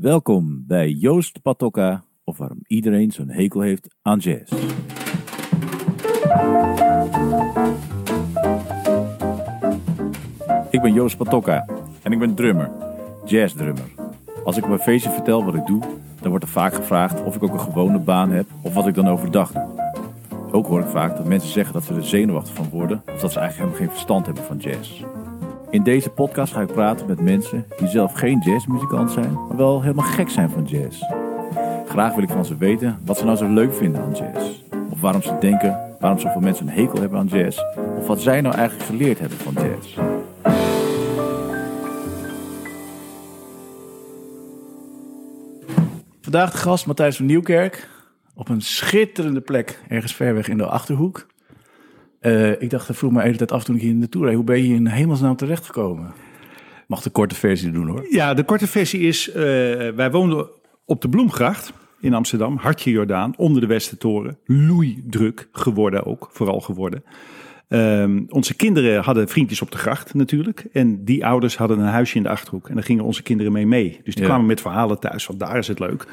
Welkom bij Joost Patokka, of waarom iedereen zo'n hekel heeft aan jazz. Ik ben Joost Patokka en ik ben drummer, jazzdrummer. Als ik op een feestje vertel wat ik doe, dan wordt er vaak gevraagd of ik ook een gewone baan heb of wat ik dan overdag doe. Ook hoor ik vaak dat mensen zeggen dat ze er zenuwachtig van worden of dat ze eigenlijk helemaal geen verstand hebben van jazz. In deze podcast ga ik praten met mensen die zelf geen jazzmuzikant zijn, maar wel helemaal gek zijn van jazz. Graag wil ik van ze weten wat ze nou zo leuk vinden aan jazz. Of waarom ze denken waarom zoveel mensen een hekel hebben aan jazz. Of wat zij nou eigenlijk geleerd hebben van jazz. Vandaag de gast Matthijs van Nieuwkerk. Op een schitterende plek, ergens ver weg in de Achterhoek. Uh, ik dacht, dat vroeg me de hele tijd af toen ik hier in de tour reed. Hoe ben je in hemelsnaam terechtgekomen? Mag de korte versie doen hoor. Ja, de korte versie is, uh, wij woonden op de Bloemgracht in Amsterdam, Hartje Jordaan, onder de Westertoren. Loeidruk geworden ook, vooral geworden. Um, onze kinderen hadden vriendjes op de gracht natuurlijk. En die ouders hadden een huisje in de Achterhoek. En daar gingen onze kinderen mee mee. Dus die ja. kwamen met verhalen thuis, want daar is het leuk.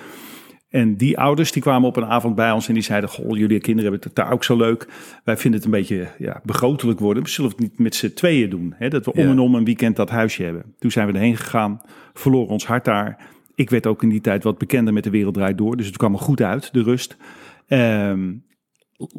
En die ouders die kwamen op een avond bij ons en die zeiden: Goh, jullie kinderen hebben het daar ook zo leuk. Wij vinden het een beetje ja, begrotelijk worden. We zullen het niet met z'n tweeën doen. Hè? Dat we om en om een weekend dat huisje hebben. Toen zijn we erheen gegaan, verloren ons hart daar. Ik werd ook in die tijd wat bekender met de wereld draait door. Dus het kwam er goed uit, de rust. Um,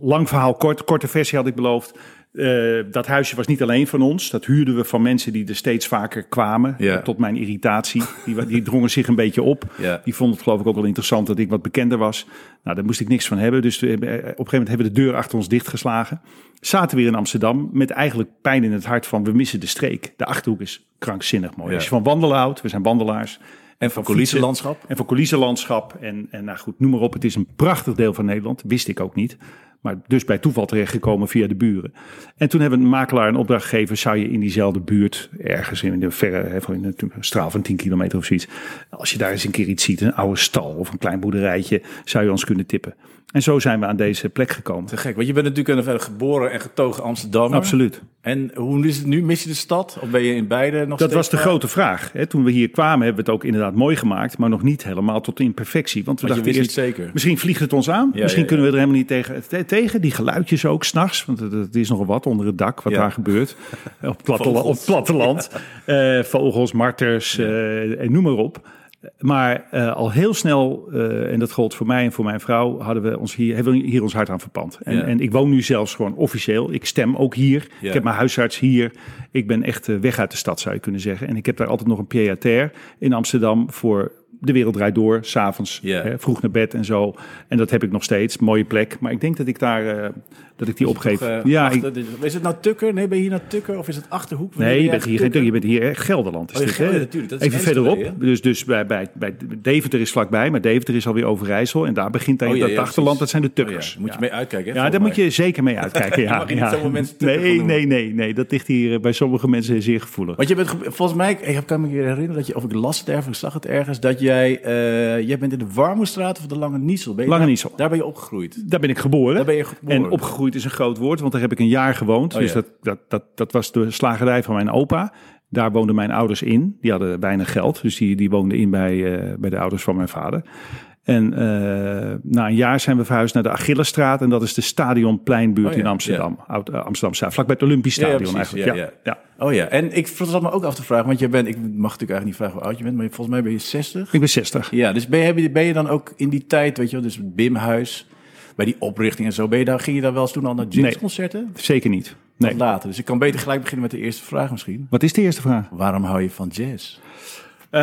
lang verhaal kort, korte versie had ik beloofd. Uh, dat huisje was niet alleen van ons. Dat huurden we van mensen die er steeds vaker kwamen. Ja. Tot mijn irritatie. Die, die drongen zich een beetje op. Ja. Die vonden het geloof ik ook wel interessant dat ik wat bekender was. Nou, daar moest ik niks van hebben. Dus we, op een gegeven moment hebben we de deur achter ons dichtgeslagen. Zaten weer in Amsterdam met eigenlijk pijn in het hart van we missen de streek. De Achterhoek is krankzinnig mooi. Ja. Als je van wandelen houdt, we zijn wandelaars. En van coulissenlandschap. En van coulissenlandschap. En, en nou goed, noem maar op. Het is een prachtig deel van Nederland. Wist ik ook niet. Maar dus bij toeval terechtgekomen via de buren. En toen hebben een makelaar een opdracht gegeven. Zou je in diezelfde buurt, ergens in de verre, in een straal van 10 kilometer of zoiets. Als je daar eens een keer iets ziet, een oude stal of een klein boerderijtje, zou je ons kunnen tippen. En zo zijn we aan deze plek gekomen. Te gek, want je bent natuurlijk een geboren en getogen Amsterdammer. Absoluut. En hoe is het nu? Mis je de stad? Of ben je in beide nog Dat was de grote vraag. Hè? Toen we hier kwamen hebben we het ook inderdaad mooi gemaakt, maar nog niet helemaal tot in perfectie. Want we want dachten eerst, zeker. misschien vliegt het ons aan. Ja, misschien ja, ja. kunnen we er helemaal niet tegen, tegen. Die geluidjes ook s'nachts, want het is nogal wat onder het dak wat daar gebeurt. op, platte, op platteland. uh, vogels, marters, uh, en noem maar op. Maar uh, al heel snel, uh, en dat gold voor mij en voor mijn vrouw, hadden we ons hier, hebben we hier ons hart aan verpand. En, ja. en ik woon nu zelfs gewoon officieel. Ik stem ook hier. Ja. Ik heb mijn huisarts hier. Ik ben echt uh, weg uit de stad, zou je kunnen zeggen. En ik heb daar altijd nog een pied-à-terre in Amsterdam voor de wereld draait door, s'avonds, yeah. vroeg naar bed en zo. En dat heb ik nog steeds, mooie plek. Maar ik denk dat ik daar, uh, dat ik die opgeef. Toch, uh, ja, achter, ik, is het nou Tukker? Nee, ben je hier naar Tukker of is het Achterhoek? Nee, je bent, hier, Tukker? je bent hier echt Gelderland. Is oh, dit, Gelder, natuurlijk. Dat is Even verderop. Dus, dus bij, bij, bij Deventer is vlakbij, maar Deventer is alweer Overijssel. En daar begint dan oh, ja, dat ja, achterland, dat zijn de Tukkers. Oh, moet je mee uitkijken. Hè, ja, daar moet je zeker mee uitkijken. ja, ja. mensen nee, nee, nee, nee. Dat ligt hier bij sommige mensen zeer gevoelig. Want je bent volgens mij, ik kan me herinneren dat je, of ik las het ergens, ik zag het ergens, dat jij uh, jij bent in de Warmoestraat of de Lange Niesel. Ben je Lange Niesel. Daar ben je opgegroeid. Daar ben ik geboren. Daar ben je geboren. En opgegroeid is een groot woord, want daar heb ik een jaar gewoond. Oh, dus ja. dat, dat, dat, dat was de slagerij van mijn opa. Daar woonden mijn ouders in. Die hadden weinig geld, dus die, die woonden in bij, uh, bij de ouders van mijn vader. En uh, na een jaar zijn we verhuisd naar de Achillesstraat. En dat is de Stadionpleinbuurt oh, ja. in Amsterdam. Ja. Oud, uh, Amsterdam Zuid, vlakbij het Olympisch Stadion ja, eigenlijk. Ja, ja. ja, Oh ja, en ik zat me ook af te vragen, want je bent, ik mag natuurlijk eigenlijk niet vragen hoe oud je bent, maar volgens mij ben je 60. Ik ben 60. Ja, dus ben je, ben je dan ook in die tijd, weet je wel, dus Bimhuis, bij die oprichting en zo, ben je daar, ging je daar wel eens toen al naar jazzconcerten? Nee, zeker niet. Nee. later. Dus ik kan beter gelijk beginnen met de eerste vraag misschien. Wat is de eerste vraag? Waarom hou je van jazz? Uh,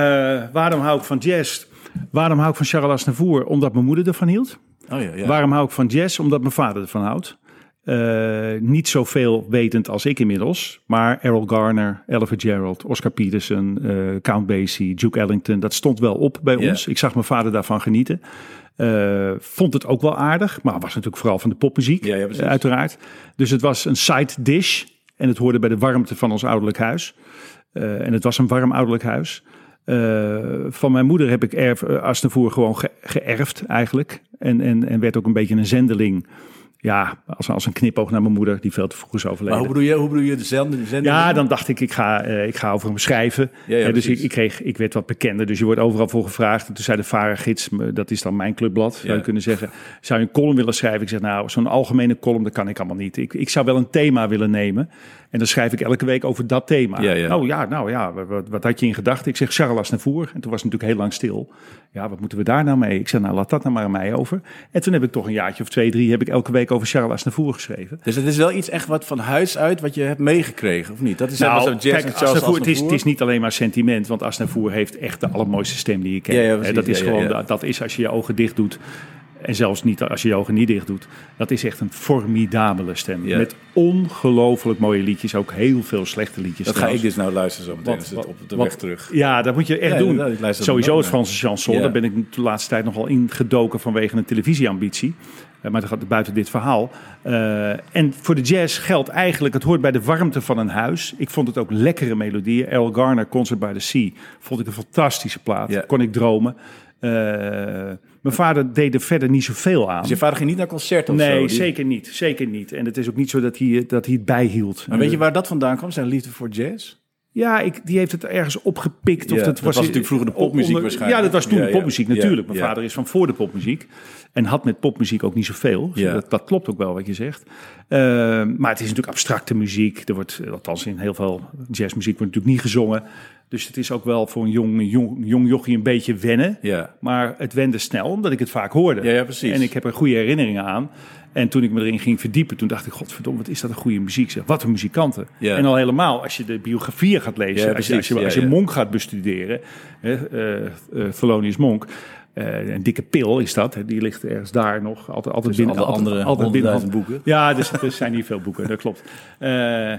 waarom hou ik van jazz? Waarom hou ik van Charles Aznavour? Omdat mijn moeder ervan hield. Oh ja, ja. Waarom hou ik van jazz? Omdat mijn vader ervan houdt. Uh, niet zoveel wetend als ik inmiddels. Maar Errol Garner, Ella Fitzgerald, Oscar Peterson, uh, Count Basie, Duke Ellington. Dat stond wel op bij yeah. ons. Ik zag mijn vader daarvan genieten. Uh, vond het ook wel aardig. Maar was natuurlijk vooral van de popmuziek, ja, ja, uiteraard. Dus het was een side dish. En het hoorde bij de warmte van ons ouderlijk huis. en het was een warm ouderlijk huis. Van mijn moeder heb ik erf, Asnevoer gewoon ge geërfd eigenlijk. En, en, en werd ook een beetje een zendeling ja, als, als een knipoog naar mijn moeder, die veel te vroeg is overleden. Maar hoe bedoel je, hoe bedoel je de zender? De zender Ja, dan dacht ik, ik ga, eh, ik ga over hem schrijven. Ja, ja, dus ik, ik, kreeg, ik werd wat bekender, dus je wordt overal voor gevraagd. En toen zei de varengids, dat is dan mijn clubblad, zou je kunnen zeggen. Zou je een column willen schrijven? Ik zeg, nou, zo'n algemene column, dat kan ik allemaal niet. Ik, ik zou wel een thema willen nemen. En dan schrijf ik elke week over dat thema. Ja, ja. Oh ja, nou ja, wat, had je in gedachten? Ik zeg, Charles Aznavour. En toen was het natuurlijk heel lang stil. Ja, wat moeten we daar nou mee? Ik zeg, nou, laat dat nou maar aan mij over. En toen heb ik toch een jaartje of twee, drie, heb ik elke week over Charles Aznavour geschreven. Dus het is wel iets echt wat van huis uit wat je hebt meegekregen, of niet? Dat is Nou, zo jazz kijk, Aznavour, het, is, het is niet alleen maar sentiment, want Aznavour heeft echt de allermooiste stem die je kent. Ja, dat is gewoon, dat is als je je ogen dicht doet. En zelfs niet als je je ogen niet dicht doet. Dat is echt een formidabele stem. Ja. Met ongelooflijk mooie liedjes. Ook heel veel slechte liedjes. Dat ga ik dus nou luisteren zo meteen het op de weg terug. Ja, dat moet je echt Ja, doen. Sowieso het Franse chanson. Ja. Daar ben ik de laatste tijd nogal ingedoken vanwege een televisieambitie. Eh, Maar dat gaat buiten dit verhaal. Eh, en voor de jazz geldt eigenlijk, het hoort bij de warmte van een huis. Ik vond het ook lekkere melodieën. Earl Garner, Concert by the Sea, vond ik een fantastische plaat. Kon ik dromen. Eh, mijn vader deed er verder niet zoveel aan. Dus je vader ging niet naar concert of zo? Nee, zeker niet. Zeker niet. En het is ook niet zo dat hij, dat hij het bijhield. Maar weet je waar dat vandaan kwam? Zijn liefde voor jazz? Ja, ik, die heeft het ergens opgepikt. Of Ja, dat was, was natuurlijk vroeger de popmuziek onder- waarschijnlijk. Ja, dat was toen Ja, ja. popmuziek natuurlijk. Mijn vader is van voor de popmuziek. En had met popmuziek ook niet zoveel. Dus. Dat, dat klopt ook wel wat je zegt. Eh, maar het is natuurlijk abstracte muziek. Er wordt, althans in heel veel jazzmuziek wordt natuurlijk niet gezongen. Dus het is ook wel voor een jong, jong, jong jochie een beetje wennen. Ja. Maar het wende snel, omdat ik het vaak hoorde. Ja, ja, precies. En ik heb er goede herinneringen aan. En toen ik me erin ging verdiepen, toen dacht ik, godverdomme, wat is dat een goede muziek. Zeg. Wat een muzikanten. En al helemaal, als je de biografieën gaat lezen, als, je, als, je, als. Monk gaat bestuderen, hè, eh, eh, Thelonious Monk, eh, een dikke pil is dat, die ligt ergens daar nog, altijd, altijd binnen. alle altijd, andere altijd binnen boeken. Ja, dus, er zijn niet veel boeken, dat klopt. Eh,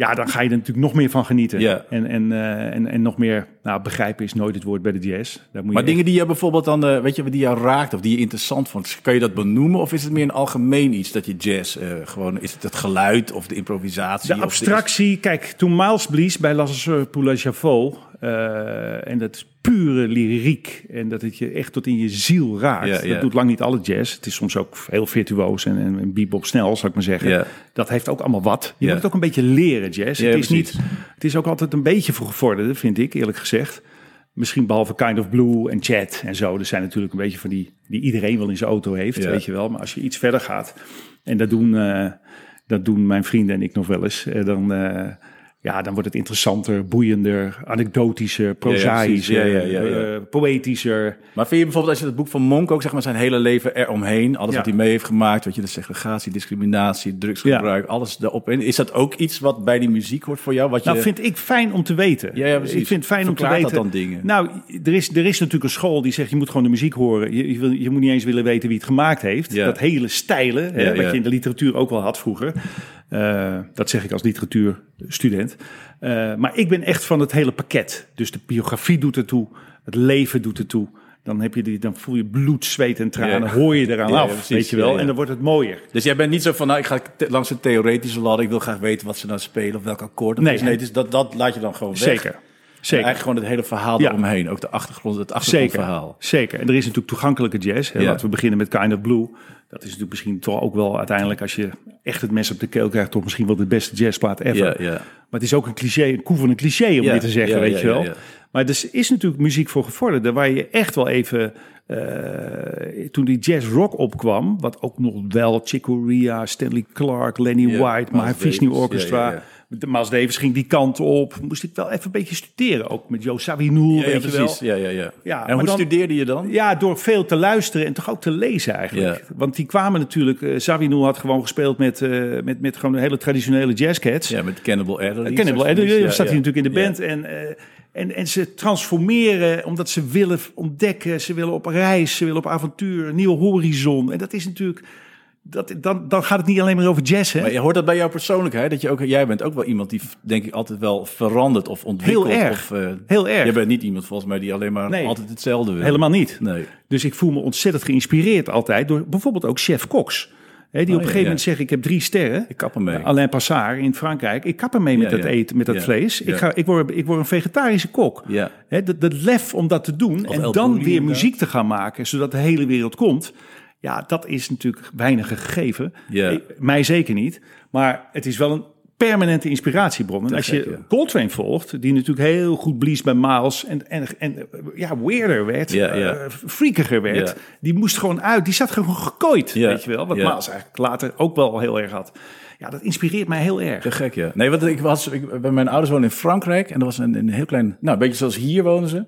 ja, dan ga je er natuurlijk nog meer van genieten. Ja. En, en, eh, en, en nog meer, nou, begrijpen is nooit het woord bij de jazz. Daar moet Maar je dingen die je bijvoorbeeld dan, eh, weet je, die jou raakt of die je interessant vond, kan je dat benoemen? Of is het meer een algemeen iets dat je jazz eh, gewoon, is het het geluid of de improvisatie? De abstractie, kijk, toen Miles blies bij Lasse Poula Javot, eh, en dat is pure lyriek, en dat het je echt tot in je ziel raakt. Dat doet lang niet alle jazz. Het is soms ook heel virtuoos en, en, en bebop snel, zou ik maar zeggen. Dat heeft ook allemaal wat. Je moet het ook een beetje leren, jazz. Ja, het, is precies. niet, het is ook altijd een beetje voor vind ik, eerlijk gezegd. Misschien behalve Kind of Blue en Chat en zo. Er zijn natuurlijk een beetje van die die iedereen wel in zijn auto heeft, weet je wel. Maar als je iets verder gaat, en dat doen, eh, dat doen mijn vrienden en ik nog wel eens, eh, dan, ja, dan wordt het interessanter, boeiender, anekdotischer, prozaïscher, Ja, ja, ja, ja, ja. eh, poëtischer. Maar vind je bijvoorbeeld als je het boek van Monk ook zeg maar zijn hele leven eromheen, alles wat hij mee heeft gemaakt, wat je de segregatie, discriminatie, drugsgebruik, alles erop in, is dat ook iets wat bij die muziek hoort voor jou? Wat je, Nou, vind ik fijn om te weten. Ja, ja, precies. Ik vind het fijn om te weten. dat dan dingen? Nou, er is, er is natuurlijk een school die zegt je moet gewoon de muziek horen. Je, je, moet niet eens willen weten wie het gemaakt heeft. Dat hele stijlen, hè, wat je in de literatuur ook wel had vroeger. Eh, dat zeg ik als literatuurstudent. Eh, maar ik ben echt van het hele pakket. Dus de biografie doet ertoe, het leven doet ertoe. Dan, heb je die, dan voel je bloed, zweet en tranen, Ja. hoor je eraan Ja, af, precies. weet je wel. Ja. En dan wordt het mooier. Dus jij bent niet zo van, nou, ik ga langs de theoretische ladder, ik wil graag weten wat ze nou spelen of welk akkoord. het Nee. is. nee dus dat, dat laat je dan gewoon weg. Zeker. Zeker. Eigenlijk gewoon het hele verhaal eromheen, ook de achtergrond, het Zeker, achtergrondverhaal. zeker. En er is natuurlijk toegankelijke jazz. Hè. Laten we beginnen met Kind of Blue. Dat is natuurlijk misschien toch ook wel uiteindelijk, als je echt het mes op de keel krijgt, toch misschien wel de beste jazzplaat ever. Ja, ja. Maar het is ook een cliché, een koe van een cliché om Ja, dit te zeggen, weet je wel. Maar er is natuurlijk muziek voor gevorderden, waar je echt wel even, eh, toen die jazz rock opkwam, wat ook nog wel Chick Corea, Stanley Clark, Lenny White, My Fish New Orchestra. De Miles Davis ging die kant op. Moest ik wel even een beetje studeren. Ook met Joe Zawinul, Ja, ja, weet je wel. precies. Ja, ja, ja. Ja, en hoe dan- studeerde je dan? Ja, door veel te luisteren en toch ook te lezen eigenlijk. Ja. Want die kwamen natuurlijk... Zawinul had gewoon gespeeld met, eh, met, met gewoon hele traditionele jazzcats. Ja, met Cannibal Adderley. Cannibal zoals je Adderley moest- staat hij natuurlijk in de band. En, en, en ze transformeren omdat ze willen ontdekken. Ze willen op reis, ze willen op avontuur, een nieuwe horizon. En dat is natuurlijk... Dat, dan, dan gaat het niet alleen maar over jazz, hè? Maar je hoort dat bij jouw persoonlijkheid, dat je ook, jij bent ook wel iemand die denk ik altijd wel verandert of ontwikkelt. Heel erg. Of, eh, Heel erg. Je bent niet iemand volgens mij die alleen maar Nee. altijd hetzelfde wil. Helemaal niet. Nee. Dus ik voel me ontzettend geïnspireerd altijd door bijvoorbeeld ook chef Cox. Hè, die op een gegeven ja. moment zegt, ik heb drie sterren. Ik kap ermee. Alain Passard in Frankrijk. Ik kap ermee met Ja, dat eten, met dat vlees. Ik, ga, ik, word, ik word een vegetarische kok. Ja. Hè, dat, dat lef om dat te doen Of en El dan weer muziek te gaan maken, zodat de hele wereld komt. Ja, dat is natuurlijk weinig gegeven. Mij zeker niet. Maar het is wel een permanente inspiratiebron. En als je ja. Coltrane volgt, die natuurlijk heel goed blies bij Miles en, en, en ja, weirder werd, Ja, ja. eh, freakiger werd, die moest gewoon uit. Die zat gewoon gekooid, weet je wel. Wat. Miles eigenlijk later ook wel heel erg had. Ja, dat inspireert mij heel erg. Te gek, ja. Nee, want ik was, ik, bij mijn ouders wonen in Frankrijk en er was een, een heel klein, nou, een beetje zoals hier wonen ze.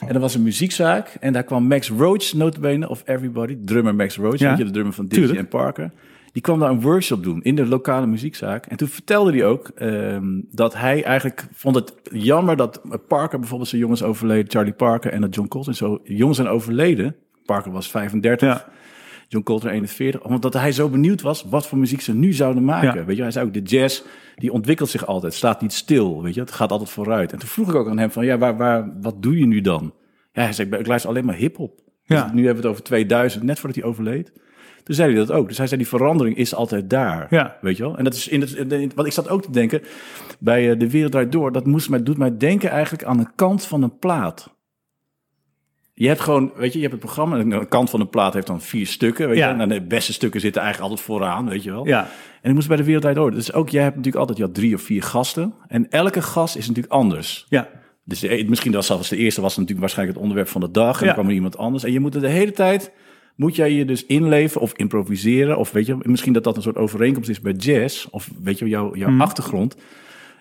En er was een muziekzaak en daar kwam Max Roach, notabene, of Everybody, drummer Max Roach, Ja, weet je, de drummer van Dizzy en Parker. Die kwam daar een workshop doen in de lokale muziekzaak. En toen vertelde hij ook ehm, dat hij eigenlijk vond het jammer dat Parker bijvoorbeeld zijn jongens overleden, Charlie Parker en dat John Coltrane zo jongens zijn overleden. Parker was 35. Ja. John Coltrane 41, omdat hij zo benieuwd was wat voor muziek ze nu zouden maken. Ja. Weet je, hij zei ook, de jazz, die ontwikkelt zich altijd, staat niet stil, weet je, het gaat altijd vooruit. En toen vroeg ik ook aan hem van, ja, waar, waar, wat doe je nu dan? Ja, hij zei, ik luister alleen maar hip-hop. Dus Ja. nu hebben we het over 2000, net voordat hij overleed. Toen zei hij dat ook. Dus hij zei, die verandering is altijd daar. Ja. Weet je wel? En dat is in het, in het- want ik zat ook te denken, bij eh, De Wereld Draait Door, dat moest mij, doet mij denken eigenlijk aan de kant van een plaat. Je hebt gewoon, weet je, je hebt het programma. en De kant van de plaat heeft dan vier stukken. Weet Ja. je, en de beste stukken zitten eigenlijk altijd vooraan, weet je wel. Ja. En ik moest bij de Wereld Draait Door. Dus ook, jij hebt natuurlijk altijd, je had drie of vier gasten. En elke gast is natuurlijk anders. Ja. Dus de- misschien was zelfs de eerste was natuurlijk waarschijnlijk het onderwerp van de dag. En Ja. dan kwam er iemand anders. En je moet er de hele tijd, moet jij je dus inleven of improviseren. Of weet je, misschien dat dat een soort overeenkomst is bij jazz. Of weet je, jouw, jouw Mhm. achtergrond.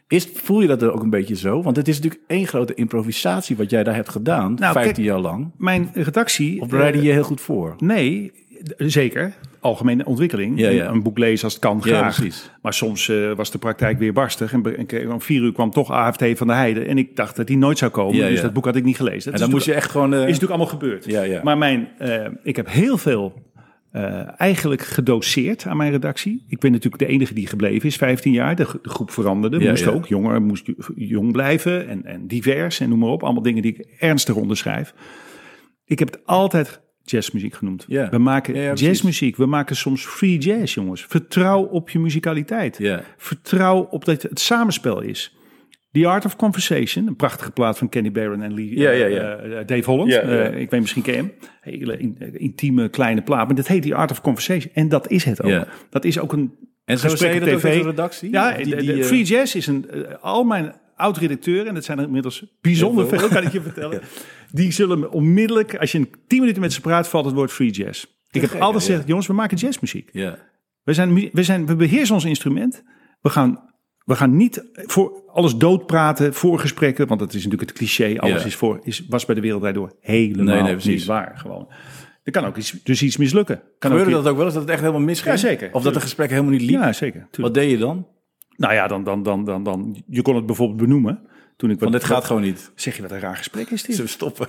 Is, voel je dat er ook een beetje zo? Want het is natuurlijk één grote improvisatie wat jij daar hebt gedaan. Nou, 15 kijk- jaar lang. Mijn redactie... Of bereid je eh, je heel goed voor? Nee, zeker. Algemene ontwikkeling. Ja, ja. Een boek lezen als het kan, graag. Maar soms eh, was de praktijk weer barstig. En, om vier uur kwam toch AFT van de Heide. En ik dacht dat die nooit zou komen. Dus dat boek had ik niet gelezen. Dat En dan moest je echt gewoon... eh, is natuurlijk allemaal gebeurd. Maar mijn, ik heb heel veel eh, eigenlijk gedoseerd aan mijn redactie. Ik ben natuurlijk de enige die gebleven is, 15 jaar. De, de groep veranderde, Ja, moest ja. ook. Jonger moest jong blijven en, en divers en noem maar op. Allemaal dingen die ik ernstig onderschrijf. Ik heb het altijd jazzmuziek genoemd. Ja. We maken Ja, jazzmuziek. We maken soms free jazz, jongens. Vertrouw op je muzikaliteit. Ja. Vertrouw op dat het samenspel is. The Art of Conversation, een prachtige plaat van Kenny Barron en Lee, Ja, ja, eh, ja. eh, Dave Holland. Eh, ik weet misschien ken hem. Hele in- intieme kleine plaat, maar dat heet The Art of Conversation. En dat is het ook. Ja. Dat is ook een En zo gesprek zei je dat tv. de redactie? Ja, die- de- die, de Free Jazz is een... al mijn oud-redacteuren, en dat zijn er inmiddels bijzonder veel. kan ik je vertellen. Die zullen me onmiddellijk, als je in 10 minuten met ze praat, valt het woord Free Jazz. Ik heb altijd gezegd, jongens, we maken jazzmuziek. Ja. We, zijn, we, zijn, we beheersen ons instrument. We gaan, we gaan niet voor alles doodpraten, voorgesprekken. Want dat is natuurlijk het cliché. Alles Ja. is voor, is, was bij de wereld daardoor helemaal Nee, nee, niet waar. Gewoon. Er kan ook iets, dus iets mislukken. Kan Gebeurde ook, dat ook wel eens, dat het echt helemaal misging? Ja, zeker. Of dat de gesprekken helemaal niet liep? Ja, zeker. tuurlijk. Wat deed je dan? Nou ja, dan, dan, dan, dan, dan, je kon het bijvoorbeeld benoemen. Toen ik wat, Want dit gaat gewoon niet. Zeg je wat een raar gesprek is dit? Zullen we stoppen?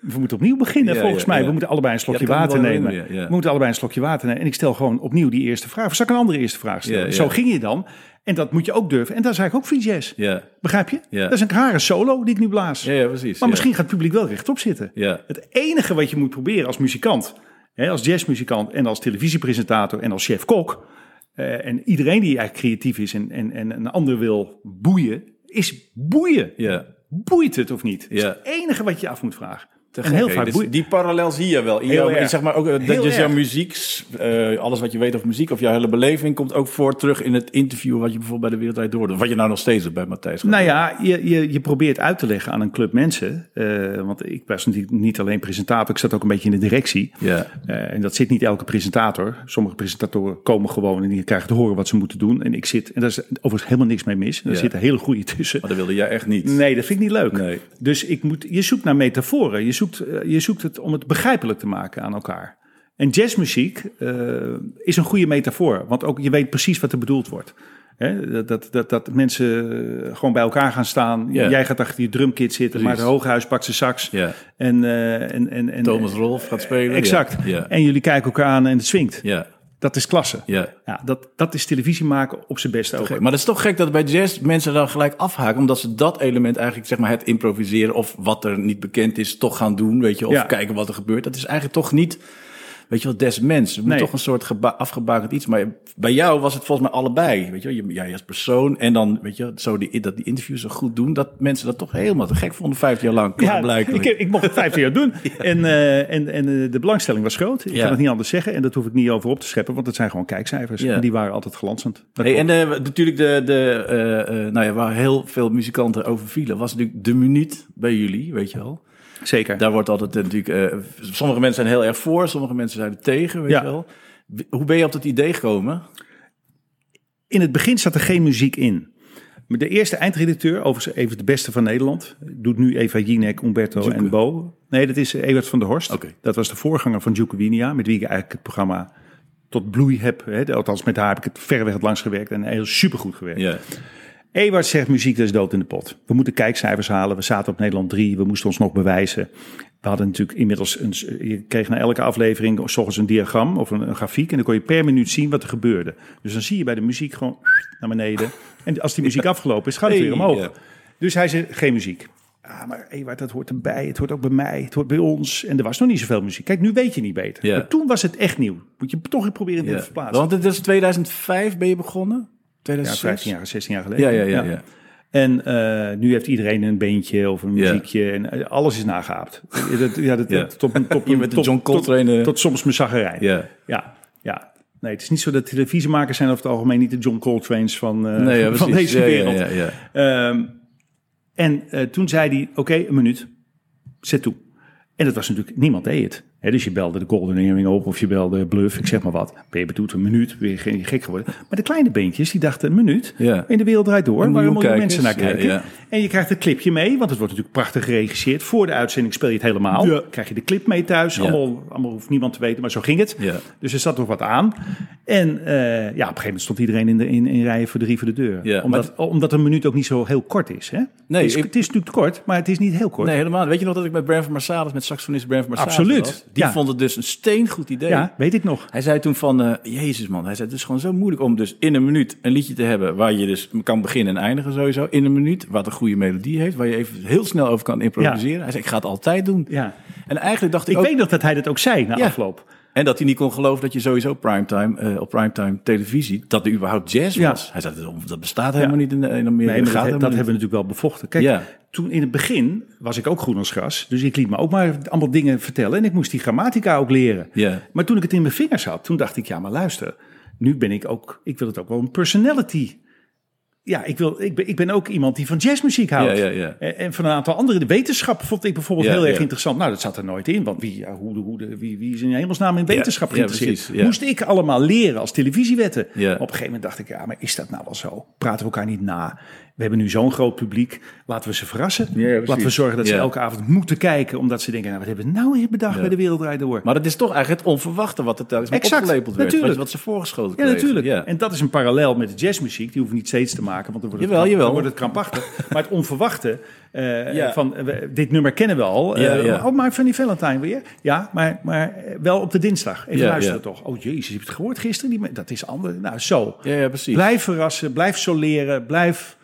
We moeten opnieuw beginnen, Ja, volgens ja, mij. ja. We moeten allebei een slokje water nemen. We moeten allebei een slokje water nemen. En ik stel gewoon opnieuw die eerste vraag. Of zal ik een andere eerste vraag stellen? Zo ging je dan. En dat moet je ook durven. En dat is eigenlijk ook free jazz. Ja, Begrijp je? Ja. Dat is een rare solo die ik nu blaas. ja, ja precies. maar misschien gaat het publiek wel rechtop zitten. Ja. Het enige wat je moet proberen als muzikant, hè, als jazzmuzikant en als televisiepresentator en als chef-kok, eh, en iedereen die eigenlijk creatief is en, en, en een ander wil boeien, is boeien. Ja. Boeit het of niet? Dat is Ja. het enige wat je af moet vragen. Te en heel vaak Dus die parallel zie je wel. In Heel jouw, erg. zeg maar ook, eh, dat Heel dus jouw muziek, eh, alles wat je weet over muziek of jouw hele beleving komt ook voor terug in het interview wat je bijvoorbeeld bij de Wereldwijd Door doet. Wat je nou nog steeds doet bij Matthijs. gaat Nou ja, je, je, je probeert uit te leggen aan een club mensen. eh, want ik was natuurlijk niet alleen presentator, ik zat ook een beetje in de directie. Ja. Eh, en dat zit niet elke presentator. Sommige presentatoren komen gewoon en die krijgen te horen wat ze moeten doen. En ik zit, en daar is overigens helemaal niks mee mis. Er Ja. zit een hele goede tussen. Maar dat wilde jij echt niet. Nee, dat vind ik niet leuk. Nee. Dus ik moet, je zoekt naar metaforen. Je zoekt, eh, je zoekt het om het begrijpelijk te maken aan elkaar. En jazzmuziek eh, is een goede metafoor. Want ook je weet precies wat er bedoeld wordt. Hè, dat, dat, dat, dat mensen eh, gewoon bij elkaar gaan staan. Ja. Jij gaat achter je drumkit zitten. Precies. Maar de Hooghuis pakt zijn sax. Ja. En, eh, en, en, en, Thomas Rolf gaat spelen. Exact. En jullie kijken elkaar aan en het swingt. ja. Dat is klasse. ja. Ja, dat, dat is televisie maken op zijn beste ook. Maar dat is toch gek dat bij jazz mensen dan gelijk afhaken. Omdat ze dat element eigenlijk, zeg maar, het improviseren of wat er niet bekend is, toch gaan doen. Weet je, of Ja. kijken wat er gebeurt. Dat is eigenlijk toch niet weet je wel, des mens. Het moet Nee. toch een soort geba- afgebakend iets. Maar bij jou was het volgens mij allebei. Weet je wel, jij als persoon en dan, weet je, zo die, dat die interviews zo goed doen, dat mensen dat toch helemaal te gek vonden, 15 jaar lang. Ja, ik, ik mocht het 15 jaar doen. En, eh, en, en eh, de belangstelling was groot. Ik Ja. kan het niet anders zeggen. En dat hoef ik niet over op te scheppen, want het zijn gewoon kijkcijfers. Ja. En die waren altijd glanzend. Hey, en eh, natuurlijk de, de nou ja, waar heel veel muzikanten over vielen, was natuurlijk de minuut bij jullie, weet je wel. Zeker. Daar wordt altijd eh, natuurlijk, eh, sommige mensen zijn heel erg voor, sommige mensen zijn er tegen, weet Ja. je wel. Hoe ben je op dat idee gekomen? In het begin zat er geen muziek in. De eerste eindredacteur, overigens even de beste van Nederland, doet nu Eva Jinek, Umberto en Bo. Nee, dat is Ewert van der Horst. Dat was de voorganger van Djoeke Winia, met wie ik eigenlijk het programma tot bloei heb. Hè. Althans, met haar heb ik het verreweg het langst gewerkt en heel supergoed gewerkt. Ja. Ewart zegt muziek dat is dood in de pot. We moeten kijkcijfers halen. We zaten op Nederland 3. We moesten ons nog bewijzen. We hadden natuurlijk inmiddels een, je kreeg na elke aflevering s ochtends een diagram of een, een grafiek en dan kon je per minuut zien wat er gebeurde. Dus dan zie je bij de muziek gewoon naar beneden. En als die muziek afgelopen is, gaat het weer omhoog. Dus hij zei geen muziek. Ah, maar Ewart, dat hoort erbij. Het hoort ook bij mij. Het hoort bij ons. En er was nog niet zoveel muziek. Kijk, nu weet je niet beter. Maar toen was het echt nieuw. Moet je toch proberen te Ja. verplaatsen. Want het is 2005 ben je begonnen? Ja, 2006? 15 jaar, 16 jaar geleden. Ja, ja, ja. ja. En eh, nu heeft iedereen een beentje of een muziekje. En eh, alles is nageaapt. Dat, ja, dat, Ja. Tot, tot, Je met de tot, John Coltrane, eh. Tot, tot soms mijn zaggerij. Ja. ja, ja. Nee, het is niet zo dat televisiemakers zijn over het algemeen niet de John Coltrane's van, eh, Nee, ja, van deze wereld. Ja, ja, en toen zei hij, oké, een minuut. Zet toe. En dat was natuurlijk, niemand deed het. Dus je belde de Golden Earring op of je belde Bluff, ik zeg maar wat. Ben je bedoeld een minuut, je geen gek geworden. Maar de kleine beentjes, die dachten een minuut. Ja. In de wereld draait door, Een waar miljoen mensen naar kijken. ja, ja. En je krijgt een clipje mee, want het wordt natuurlijk prachtig geregisseerd. Voor de uitzending speel je het helemaal. Ja. Krijg je de clip mee thuis. Ja. Allemaal, allemaal hoeft niemand te weten, maar zo ging het. Ja. Dus er zat nog wat aan. En eh, ja, op een gegeven moment stond iedereen in, de, in, in rijen voor drie voor de deur. Ja, omdat, omdat een minuut ook niet zo heel kort is. Hè? Nee, het, is, ik- het is natuurlijk kort, maar het is niet heel kort. Nee, helemaal. Weet je nog dat ik met Bram van Marsalis, met saxofonist Bram van Marsalis Absoluut? Die ja. vond het dus een steengoed idee. Ja, weet ik nog. Hij zei toen van, eh, jezus man, hij zei het is gewoon zo moeilijk om dus in een minuut een liedje te hebben waar je dus kan beginnen en eindigen sowieso. In een minuut, wat een goede melodie heeft, waar je even heel snel over kan improviseren. Hij zei, ik ga het altijd doen. Ja. En eigenlijk dacht ik, Ik ook, weet nog dat hij dat ook zei na afloop. En dat hij niet kon geloven dat je sowieso primetime, eh, op primetime televisie, dat er überhaupt jazz Ja. was. Hij zei, dat- dat bestaat helemaal Ja. niet in, in Amerika. Nee, dat, dat hebben we natuurlijk wel bevochten. Kijk, Ja. toen in het begin was ik ook groen als gras. Dus ik liet me ook maar allemaal dingen vertellen. En ik moest die grammatica ook leren. Maar toen ik het in mijn vingers had, toen dacht ik, ja, maar luister. Nu ben ik ook, ik wil het ook wel een personality. Ja, ik, wil, ik, ben, ik ben ook iemand die van jazzmuziek houdt. Ja, ja, ja. En, van een aantal andere. De wetenschap vond ik bijvoorbeeld heel erg interessant. Nou, dat zat er nooit in. Want wie, ja, hoe, hoe, de- wie, wie is in hemelsnaam in wetenschap geïnteresseerd? Moest ik allemaal leren als televisiewetten. Op een gegeven moment dacht ik, ja, maar is dat nou wel zo? Praten we elkaar niet na? We hebben nu zo'n groot publiek. Laten we ze verrassen. Ja. Laten we zorgen dat ze Ja. elke avond moeten kijken. Omdat ze denken, nou, wat hebben we nou weer bedacht bij de Wereld Draait Door? Maar dat is toch eigenlijk het onverwachte wat er telkens met Exact, opgelepeld werd. natuurlijk. Wat, ze voorgeschoten Ja, kregen. natuurlijk. Ja. En dat is een parallel met de jazzmuziek. Die hoeven we niet steeds te maken, want dan wordt het, Jawel, kramp- jawel. dan wordt het krampachtig. maar het onverwachte eh, van eh, dit nummer kennen we al. Eh. Oh, maar van die Valentine weer. Ja, maar, maar wel op de dinsdag. Even luisteren toch. Oh jezus, heb je het gehoord gisteren? Die, dat is anders. Nou, zo. Ja, ja, precies. Blijf verrassen, blijf soleren, blijf...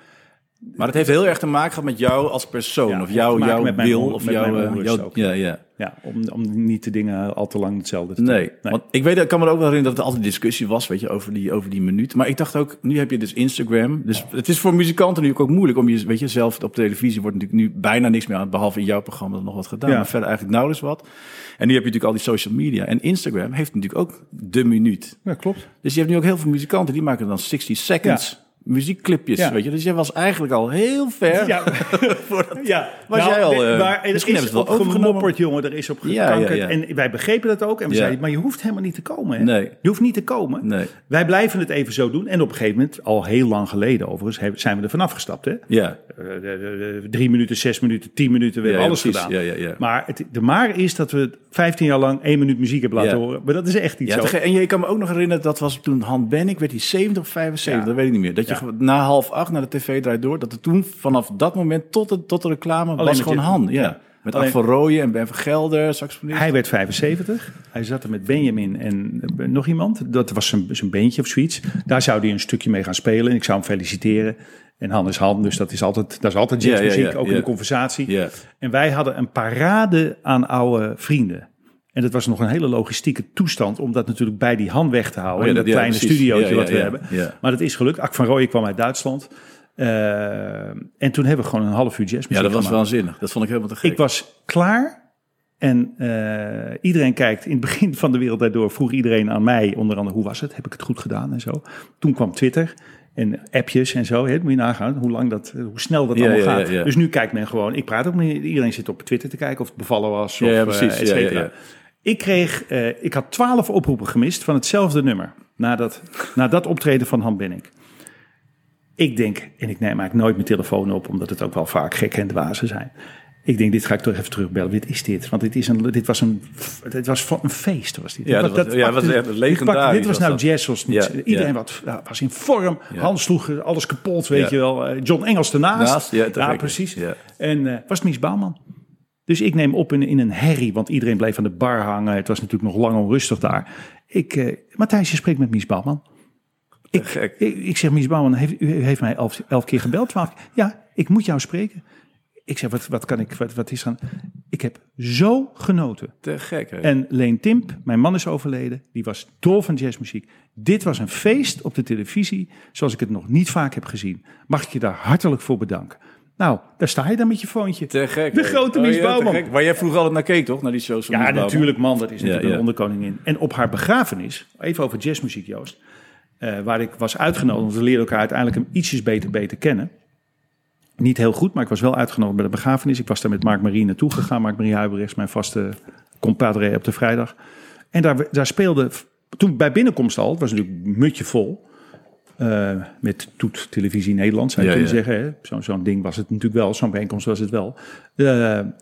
Maar het heeft heel erg te maken gehad met jou als persoon. Ja, of het jou, jouw met wil. Of met jouw, mijn ook. ja, ja. Ja, om, om niet de dingen al te lang hetzelfde te doen. Nee, want ik weet, ik kan me er ook wel herinneren dat er altijd discussie was, weet je, over die, over die minuut. Maar ik dacht ook, nu heb je dus Instagram. Dus het is voor muzikanten nu ook moeilijk om je, weet je, zelf op televisie wordt natuurlijk nu bijna niks meer aan, behalve in jouw programma nog wat gedaan, Ja. maar verder eigenlijk nauwelijks wat. En nu heb je natuurlijk al die social media. En Instagram heeft natuurlijk ook de minuut. Ja, klopt. Dus je hebt nu ook heel veel muzikanten die maken dan 60 seconds muziekclipjes, Ja. weet je. Dus jij was eigenlijk al heel ver. Ja, ja. Was jij al, eh, maar er misschien is hebben ze het wel gemopperd, jongen. Er is op gekankerd. ja. En wij begrepen dat ook. En we zeiden, maar je hoeft helemaal niet te komen. Hè? Nee. Je hoeft niet te komen. Nee. Wij blijven het even zo doen. En op een gegeven moment, al heel lang geleden overigens, zijn we er vanaf gestapt. Hè? Ja, Eh, de- drie minuten, zes minuten, tien minuten. We hebben alles gedaan. Ja, ja, ja. Maar het, de maar is dat we 15 jaar lang één minuut muziek hebben laten horen. Maar dat is echt niet Ja, zo. en je kan me ook nog herinneren, dat was toen Han Bennik, werd hij 70 of 75, Ja. dat weet ik niet meer. Dat je Na half acht naar de tv draait door, dat er toen vanaf dat moment tot de, tot de reclame was gewoon je- Han. Ja. ja. Met Alleen- van Rooyen en Ben van Gelder, saxofonist. Hij werd 75. Hij zat er met Benjamin en eh, nog iemand. Dat was zijn, zijn beentje of zoiets. Daar zou hij een stukje mee gaan spelen. En ik zou hem feliciteren. En Han is Han, dus dat is altijd, dat is altijd Ja, ja, jazzmuziek, ja, ook in de conversatie. Ja. En wij hadden een parade aan oude vrienden. En dat was nog een hele logistieke toestand om dat natuurlijk bij die Han weg te houden. Oh ja, in dat ja, kleine precies. studiootje Ja, ja, wat we ja, hebben. ja. Maar dat is gelukt. Ak van Rooyen kwam uit Duitsland. Eh, en toen hebben we gewoon een half uur jazzmuziek Ja, dat was gemaakt. waanzinnig. Dat vond ik helemaal te gek. Ik was klaar. En eh, iedereen kijkt, in het begin van de wereld daardoor vroeg iedereen aan mij, onder andere, hoe was het? Heb ik het goed gedaan en zo. Toen kwam Twitter en appjes en zo. Hè, moet je nagaan hoe, lang dat, hoe snel dat Ja, allemaal ja, gaat. ja, ja. Dus nu kijkt men gewoon, ik praat ook niet, iedereen zit op Twitter te kijken of het bevallen was. Ja, of, ja, eh, precies. et Ik kreeg, eh, ik had twaalf oproepen gemist van hetzelfde nummer. Na dat, na dat optreden van Han Benning. Ik denk, en ik neem eigenlijk nooit mijn telefoon op, omdat het ook wel vaak gek en dwazen zijn. Ik denk, dit ga ik toch even terugbellen. Wat is dit? Want dit, is een, dit was een, dit was van een feest. Was dit. Ja, dat was- ja, pakte- was echt dit legendarisch pakte- Dit was was nou jazz. Niet- Ja, iedereen ja. Wat, was in vorm. Hans sloeg alles kapot, weet je wel. Eh, John Engels ernaast. Naast, ja, precies. Ja. En eh, was het Mies Bouwman. Dus ik neem op in, in een herrie, want iedereen bleef aan de bar hangen. Het was natuurlijk nog lang onrustig daar. Ik, eh, Matthijs, je spreekt met Mies Bouwman. Ik. Ik, ik zeg, Mies Bouwman, heeft, u heeft mij elf, elf keer gebeld. twaalf. Ja, ik moet jou spreken. Ik zeg, wat, wat kan ik, wat, wat is er aan? Ik heb zo genoten. Te gek, hè? En Leen Timp, mijn man is overleden, die was dol van jazzmuziek. Dit was een feest op de televisie, zoals ik het nog niet vaak heb gezien. Mag ik je daar hartelijk voor bedanken. Nou, daar sta je dan met je foontje. Te gek. De grote Oh, Mies ja, gek. Waar jij vroeger altijd naar keek, toch? Naar die shows van Ja, natuurlijk, man. Dat is natuurlijk Ja, ja. een onderkoningin. En op haar begrafenis, even over jazzmuziek, Joost. eh, waar ik was uitgenodigd, want we leerden elkaar uiteindelijk hem ietsjes beter, beter kennen. Niet heel goed, maar ik was wel uitgenodigd bij de begrafenis. Ik was daar met Mark Marie naartoe gegaan. Mark Marie Huibrechts, mijn vaste compadre op de vrijdag. En daar, daar speelde, toen bij binnenkomst al, het was natuurlijk een mutje vol. eh, met Toet Televisie Nederland, zou je Ja, kunnen ja. zeggen. Zo'n ding was het natuurlijk wel, zo'n bijeenkomst was het wel. Eh,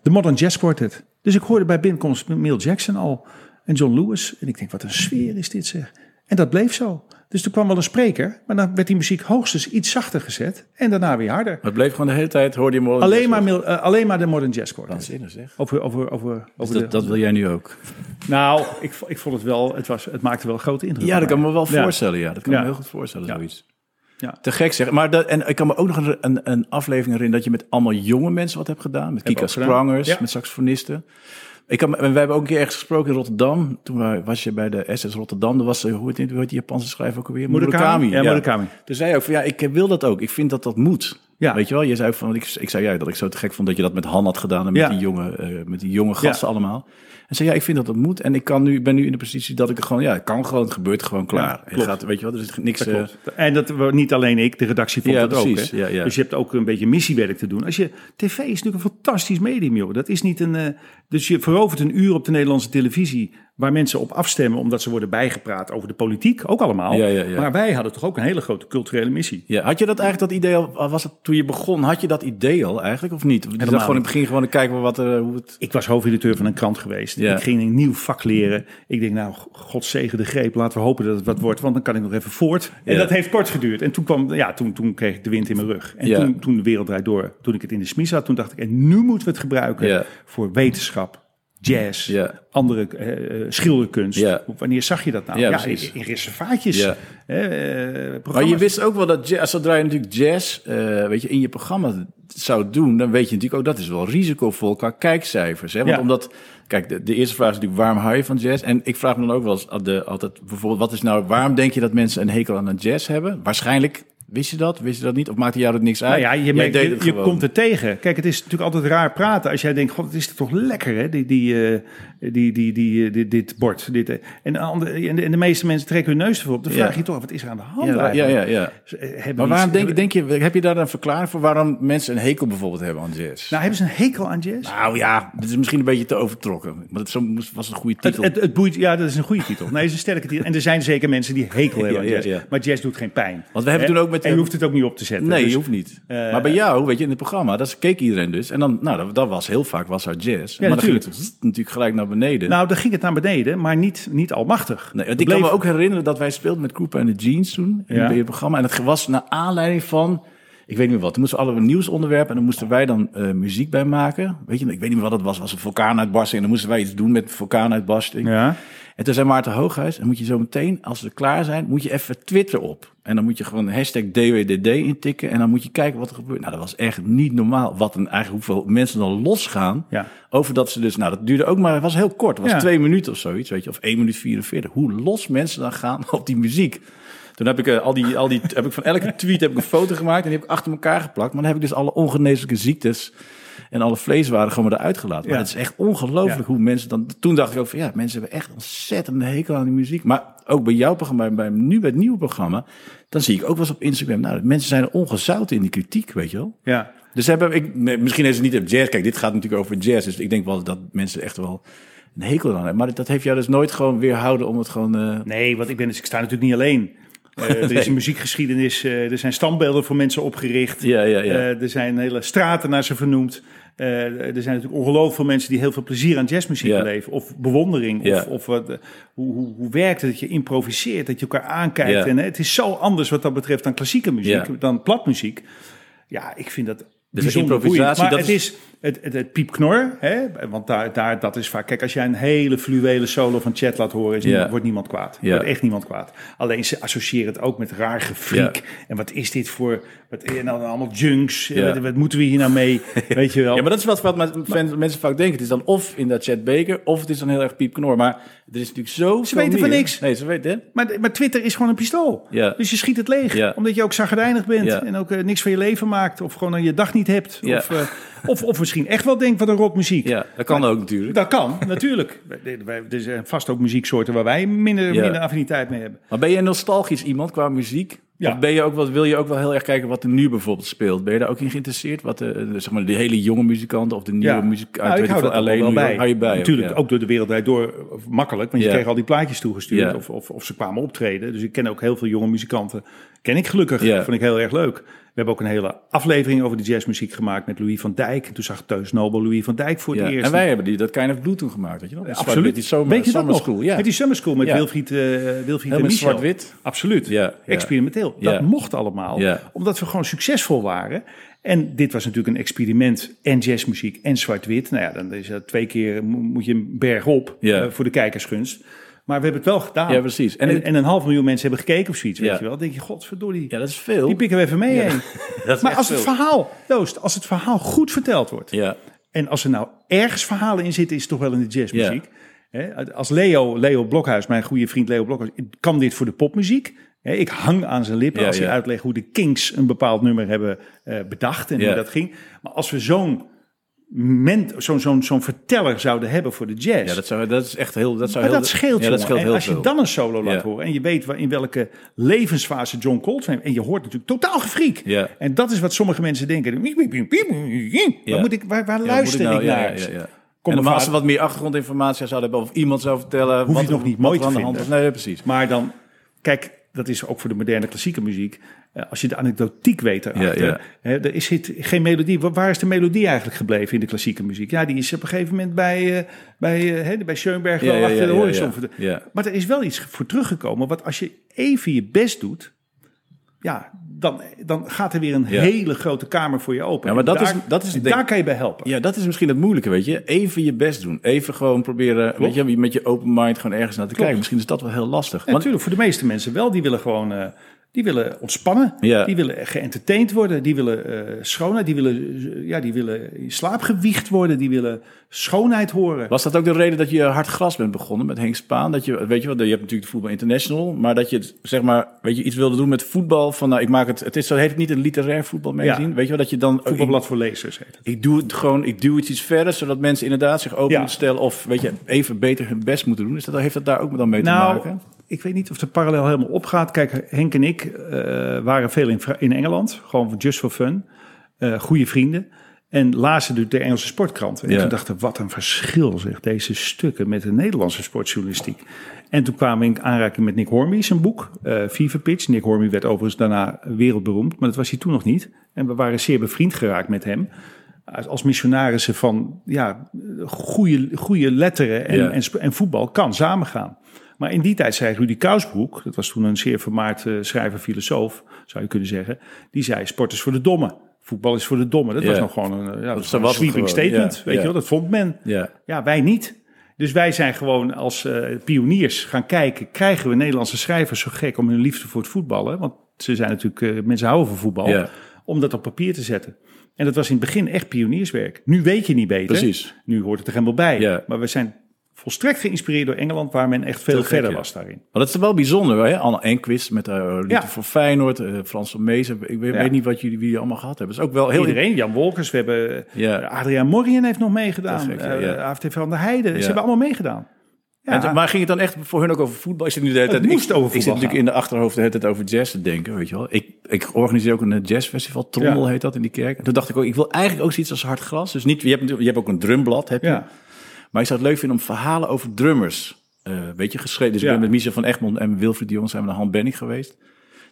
de Modern Jazz Quartet. Dus ik hoorde bij binnenkomst Mill Jackson al en John Lewis. En ik denk, wat een sfeer is dit zeg. En dat bleef zo. Dus er kwam wel een spreker, maar dan werd die muziek hoogstens iets zachter gezet. En daarna weer harder. Maar het bleef gewoon de hele tijd, hoorde je hem Alleen maar, Mil- eh, alleen maar de Modern Jazz Quartet. Waanzinnig, zeg. Over, over, over, Dus over de, dat, dat wil jij nu ook? Nou, ik, ik vond het wel, het, was, het maakte wel een grote indruk. Ja, dat kan me wel Ja. voorstellen. Ja, dat kan Ja. me heel goed voorstellen, Ja. zoiets. Ja. Te gek zeg. Maar dat, en ik kan me ook nog een, een, aflevering herinneren dat je met allemaal jonge mensen wat hebt gedaan. Met Kika. Sprangers, Ja. met saxofonisten. Ik kan, we hebben ook een keer ergens gesproken in Rotterdam. Toen wa- was je bij de SS Rotterdam. Er was, eh, hoe heet, hoe heet die Japanse schrijver ook alweer? Murakami. Ja, Murakami. Toen zei je ook van ja, ik wil dat ook. Ik vind dat dat moet. Ja. Weet je wel? Je zei ook van, ik, ik zei jij dat ik zo te gek vond dat je dat met Han had gedaan en met Ja. die jonge, eh, met die jonge gasten allemaal. En zei ja, ik vind dat dat moet. En ik kan nu, ik ben nu in de positie dat ik er gewoon, ja, het kan gewoon, het gebeurt gewoon klaar. en klopt. gaat, weet je wel, er is niks. Dat eh. En dat niet alleen ik, de redactie vond Ja, dat precies. ook. Hè? Ja, ja. Dus je hebt ook een beetje missiewerk te doen. Als je, TV is natuurlijk een fantastisch medium, joh. Dat is niet een. eh, dus je verovert een uur op de Nederlandse televisie. Waar mensen op afstemmen omdat ze worden bijgepraat over de politiek. Ook allemaal. Ja, ja, ja. Maar wij hadden toch ook een hele grote culturele missie. Ja, had je dat eigenlijk, dat idee al, was het toen je begon, had je dat idee al eigenlijk of niet? Je dacht gewoon in het begin gewoon te kijken wat, eh, hoe het... Ik was hoofdredacteur van een krant geweest. Ik ging een nieuw vak leren. Ik denk, nou, God zegen de greep. Laten we hopen dat het wat wordt, want dan kan ik nog even voort. En dat heeft kort geduurd. En toen, kwam, ja, toen, toen kreeg ik de wind in mijn rug. En toen, toen de wereld draait door, toen ik het in de smies had, toen dacht ik, en nu moeten we het gebruiken voor wetenschap, jazz, Ja. andere eh, eh, schilderkunst. Ja. Wanneer zag je dat nou? Ja, in, in reservaatjes. Ja. hè, eh, Maar je wist ook wel dat jazz, zodra je natuurlijk jazz, weet je, in je programma zou doen, dan weet je natuurlijk ook dat is wel risicovol qua kijkcijfers. Hè? Want omdat, kijk, de, de eerste vraag is natuurlijk waarom hou je van jazz? En ik vraag me dan ook wel eens de, altijd bijvoorbeeld, wat is nou, waarom denk je dat mensen een hekel aan een jazz hebben? Waarschijnlijk wist je dat, wist je dat niet, of maakte jou dat niks uit? Nou ja, je, merkt, je, je komt er tegen. Kijk, het is natuurlijk altijd raar praten als jij denkt: God, het is toch lekker, hè? Die, die, eh, die, die, die, eh, dit, dit bord. Dit, eh. en, de andere, en, de, en de meeste mensen trekken hun neus ervoor op. Dan vraag je toch: wat is er aan de hand? ja, ja, ja, ja. Hebben Maar waarom iets- denk, denk je, heb je daar een verklaring voor waarom mensen een hekel bijvoorbeeld hebben aan jazz? Nou, hebben ze een hekel aan jazz? Nou ja, dit is misschien een beetje te overtrokken. Maar het zo was een goede titel. het, het boeit, ja, dat is een goede titel. Nee, het is een sterke titel. En er zijn zeker mensen die hekel hebben aan Ja, ja, jazz. ja. Maar jazz doet geen pijn. Want we hebben Hè? toen ook met- En je hoeft het ook niet op te zetten. Nee, Dus- je hoeft niet. eh, maar bij jou, weet je, in het programma, dat keek iedereen dus. En dan, nou, dat, dat was heel vaak, was haar jazz. maar dan ging natuurlijk. het natuurlijk gelijk naar beneden. Nou, dan ging het naar beneden, maar niet, niet almachtig. nee, ik kan bleef- me ook herinneren dat wij speelden met Cooper en de Jeans toen, in Ja. het programma. En het was naar aanleiding van, ik weet niet meer wat. Toen moesten we alle een nieuwsonderwerp en dan moesten wij dan eh, muziek bij maken. Weet je, ik weet niet meer wat het was. was een vulkaanuitbarsting en dan moesten wij iets doen met vulkaanuitbarsting. Ja. En toen zei Maarten Hooghuis, dan moet je zo meteen, als we klaar zijn, moet je even Twitter op. En dan moet je gewoon hashtag DWDD intikken en dan moet je kijken wat er gebeurt. Nou, dat was echt niet normaal. Wat een eigenlijk hoeveel mensen dan losgaan Ja. over dat ze dus, nou dat duurde ook maar, het was heel kort. Het was Ja. twee minuten of zoiets, weet je, of 1 minuut 44. Hoe los mensen dan gaan op die muziek. Toen heb ik eh, al die, al die, heb ik van elke tweet heb ik een foto gemaakt en die heb ik achter elkaar geplakt. Maar dan heb ik dus alle ongeneeslijke ziektes en alle vleeswaren gewoon maar eruit gelaten. Maar Ja. het is echt ongelooflijk hoe mensen dan... Toen dacht ik ook van ja, mensen hebben echt ontzettend hekel aan die muziek. Maar ook bij jouw programma, bij nu bij het nieuwe programma, dan zie ik ook wel eens op Instagram, nou, mensen zijn er ongezouten in die kritiek, weet je wel. Ja. Dus hebben, ik, misschien is het niet op jazz. Kijk, dit gaat natuurlijk over jazz. Dus ik denk wel dat mensen echt wel een hekel aan hebben. Maar dat heeft jou dus nooit gewoon weerhouden om het gewoon... eh, Nee, want ik, ben, dus, ik sta natuurlijk niet alleen. Eh, er is een muziekgeschiedenis, eh, er zijn standbeelden voor mensen opgericht. Ja, ja, ja. Eh, er zijn hele straten naar ze vernoemd. Er zijn natuurlijk ongelooflijk veel mensen die heel veel plezier aan jazzmuziek Ja. beleven. Of bewondering. Ja. Of, of wat, hoe, hoe, hoe werkt het dat je improviseert, dat je elkaar aankijkt. En, het is zo anders wat dat betreft dan klassieke muziek, dan platmuziek. Ja, ik vind dat Dus improvisatie. Maar dat het is- is het, het, het piepknor, hè? want daar, daar, dat is vaak... Kijk, als jij een hele fluwele solo van Chet laat horen, is wordt niemand kwaad. Wordt echt niemand kwaad. Alleen ze associëren het ook met raar gefriek. En wat is dit voor... Wat, en dan allemaal junks. Ja. Wat, wat moeten we hier nou mee? Weet je wel. Ja, maar dat is wat, wat met- fans- mensen vaak denken. Het is dan of in dat Chat Baker, of het is dan heel erg piepknor. Maar er is natuurlijk zo Ze weten van niks. Nee, ze weten? Maar, maar Twitter is gewoon een pistool. Ja. Dus je schiet het leeg. Ja. Omdat je ook zagrijnig bent. En ook eh, niks van je leven maakt. Of gewoon je dag niet hebt. Of, eh, of, of misschien echt wel denkt wat een rotmuziek. Ja, dat kan ook natuurlijk. Dat kan, natuurlijk. Er zijn vast ook muzieksoorten waar wij minder, minder affiniteit mee hebben. Maar ben je nostalgisch iemand qua muziek? Ja. Ben je ook wat, wil je ook wel heel erg kijken wat er nu bijvoorbeeld speelt? Ben je daar ook in geïnteresseerd? Wat de, de- zeg maar, de hele jonge muzikanten of de nieuwe muziek uit Nou, ik hou dat LA, wel bij. hou je bij? Natuurlijk, ja. ook door de wereld door eh, makkelijk. Want je kreeg al die plaatjes toegestuurd of, of, of ze kwamen optreden. Dus ik ken ook heel veel jonge muzikanten. Ken ik gelukkig. Vond ik heel erg leuk. We hebben ook een hele aflevering over de jazzmuziek gemaakt met Louis van Dijk. En toen zag Teus Nobel Louis van Dijk voor Ja. het eerst. En wij hebben die, dat Kind of Blue toen gemaakt, weet je wel? Absoluut. Die zomer, Weet je dat summer nog? school, ja. Met die summer school met Ja. Wilfried, eh Wilfried en Michel. zwart-wit. Absoluut. Ja. Experimenteel. Dat mocht allemaal. Ja. Omdat we gewoon succesvol waren. En dit was natuurlijk een experiment. En jazzmuziek en zwart-wit. Nou ja, dan is dat twee keer mo- moet je een berg op eh, voor de kijkersgunst. Maar we hebben het wel gedaan. Ja, precies. En En, een half miljoen mensen hebben gekeken of zoiets. Weet Ja. je wel. Dan denk je, godverdorie. Ja, dat is veel. Die pikken we even mee heen. Maar als het verhaal, Joost, als het verhaal goed verteld wordt. Ja, En als er nou ergens verhalen in zitten, is het toch wel in de jazzmuziek. Hè, Als Leo, Leo Blokhuis, mijn goede vriend Leo Blokhuis, kan dit voor de popmuziek. Hè, Ik hang aan zijn lippen als hij uitlegt hoe de Kings een bepaald nummer hebben eh, bedacht en hoe dat ging. Maar als we zo'n zo'n zo'n zo'n verteller zouden hebben voor de jazz. ja dat, zou, dat is echt heel... Dat, zou maar heel, dat scheelt, ja, dat scheelt En heel als je dan een solo laat Ja. horen en je weet waar, in welke levensfase John Coltrane... en je hoort natuurlijk totaal gefriek. Ja. En dat is wat sommige mensen denken. Waar, moet ik, waar, luister ik, nou- naar? Kom en als ze wat meer achtergrondinformatie zouden hebben... of iemand zou vertellen... Hoef je wat, het nog niet mooi te vinden. Nee, precies. Maar dan, kijk, dat is ook voor de moderne klassieke muziek. Eh, Als je de anekdotiek weet erachter. Ja, ja. Hè, er is geen melodie. Waar- is de melodie eigenlijk gebleven in de klassieke muziek? Ja, die is op een gegeven moment bij, eh, bij, eh, hè, bij Schoenberg wel ja, achter de horizon. Maar er is wel iets voor teruggekomen. Want als je even je best doet, ja, dan, dan gaat er weer een Ja. hele grote kamer voor je open. Ja, maar dat is- daar, dat is en denk- daar kan je bij helpen. Ja, dat is misschien het moeilijke, weet je. Even je best doen. Even gewoon proberen, weet je, met je open mind gewoon ergens naar te kijken. Misschien is dat wel heel lastig. Ja, natuurlijk, voor de meeste mensen wel. Die willen gewoon eh, die willen ontspannen. Ja. Die willen geëntertained worden. Die willen eh schoonheid. Die willen, eh, ja, die willen in slaap gewiegd worden. Die willen schoonheid horen. was dat ook de reden dat je hard gras bent begonnen met Henk Spaan? Dat je, weet je wel, je hebt natuurlijk de Voetbal International, maar dat je, zeg maar, weet je, iets wilde doen met voetbal. Van, nou, ik maak het, het is zo, heet het niet een literair voetbalmagazine? Ja. Weet je wel, dat je dan... Voetbalblad voor lezers heet het. Ik doe het gewoon, ik duw het iets verder, zodat mensen inderdaad zich open Ja. stellen of weet je, even beter hun best moeten doen. Is dat, heeft dat daar ook dan mee te Nou, maken? Ik weet niet of de parallel helemaal opgaat. Kijk, Henk en ik eh, waren veel in, in Engeland. Gewoon just for fun. Eh goede vrienden. En lazen de Engelse sportkranten. En Ja. toen dachten we, wat een verschil zeg, deze stukken met de Nederlandse sportjournalistiek. En toen kwamen we in aanraking met Nick Hornby, zijn boek, eh Fever Pitch. Nick Hornby werd overigens daarna wereldberoemd, maar dat was hij toen nog niet. En we waren zeer bevriend geraakt met hem. Als missionarissen van ja, goede, goede letteren en, Ja. en, en voetbal kan samengaan. Maar in die tijd zei Rudy Kousbroek, dat was toen een zeer vermaard uh, schrijver-filosoof, zou je kunnen zeggen. Die zei, sport is voor de domme. Voetbal is voor de domme. Dat Ja. was nog gewoon een, ja, dat was zo een sweeping statement. ja, Weet ja. je wel, dat vond men. Ja. Ja, wij niet. Dus wij zijn gewoon als eh, pioniers gaan kijken, krijgen we Nederlandse schrijvers zo gek om hun liefde voor het voetballen? Want ze zijn natuurlijk, eh, mensen houden van voetbal, Ja. om dat op papier te zetten. En dat was in het begin echt pionierswerk. Nu weet je niet beter. Precies. Nu hoort het er helemaal bij. Ja. Maar we zijn volstrekt geïnspireerd door Engeland, waar men echt veel verder was daarin. Maar dat is wel bijzonder, hè? Anne Enquist met uh, Ja. voor Feyenoord, eh, Frans van Mezen. Ik weet, Ja. weet niet wat jullie, wie jullie allemaal gehad hebben. Dat is ook wel heel... Iedereen, Jan Wolkers, we hebben Ja. Adriaan Morien heeft nog meegedaan. Gek, Eh. AFT van der Heijden, ze hebben allemaal meegedaan. Ja, En, maar ging het dan echt voor hun ook over voetbal? Is het nu de hele Het tijd, moest ik, over Ik zit voetbal natuurlijk in de achterhoofd de hele tijd over jazz te denken, weet je wel. Ik, ik organiseer ook een eh, jazzfestival, Trommel Ja. heet dat in die kerk. En toen dacht ik ook, ik wil eigenlijk ook zoiets als hard gras. Dus niet, je hebt, je hebt ook een drumblad, heb je. ja. Maar ik zou het leuk vinden om verhalen over drummers, eh weet je, geschreven. Dus Ja. ik ben met Michel van Egmond en Wilfried de Jong zijn we naar Han Benning geweest.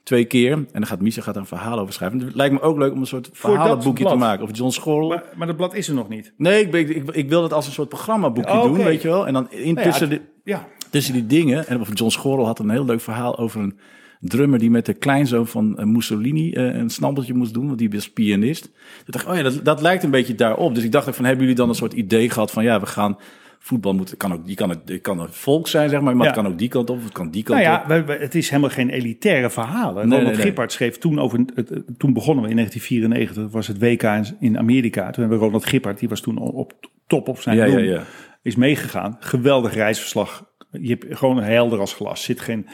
Twee keer. En dan gaat Michel gaat een verhaal over schrijven. En het lijkt me ook leuk om een soort verhalenboekje te maken. Of John Schorl. Maar, maar dat blad is er nog niet. Nee, ik, ik, ik wil het als een soort programmaboekje Oh, doen, weet je wel. En dan Nou intussen de, ja, tussen die dingen. En of John Schorl had een heel leuk verhaal over een drummer die met de kleinzoon van eh, Mussolini eh, een snabbeltje moest doen, want die was pianist. Toen dacht ik, oh ja, dat, dat lijkt een beetje daarop. Dus ik dacht van, hebben jullie dan een soort idee gehad van, ja, we gaan voetbal moeten, kan ook, die kan het, kan het volk zijn, zeg maar, maar het kan ook die kant op, het kan die kant Nou ja, op. het is helemaal geen elitaire verhalen. Nee, Ronald nee, nee. Gippard schreef toen over... Toen begonnen we in 1994, dat was het WK in, Amerika. Toen hebben we Ronald Gippard, die was toen op top op zijn Ja, ja. is meegegaan. Geweldig reisverslag. Je hebt gewoon helder als glas. Zit geen...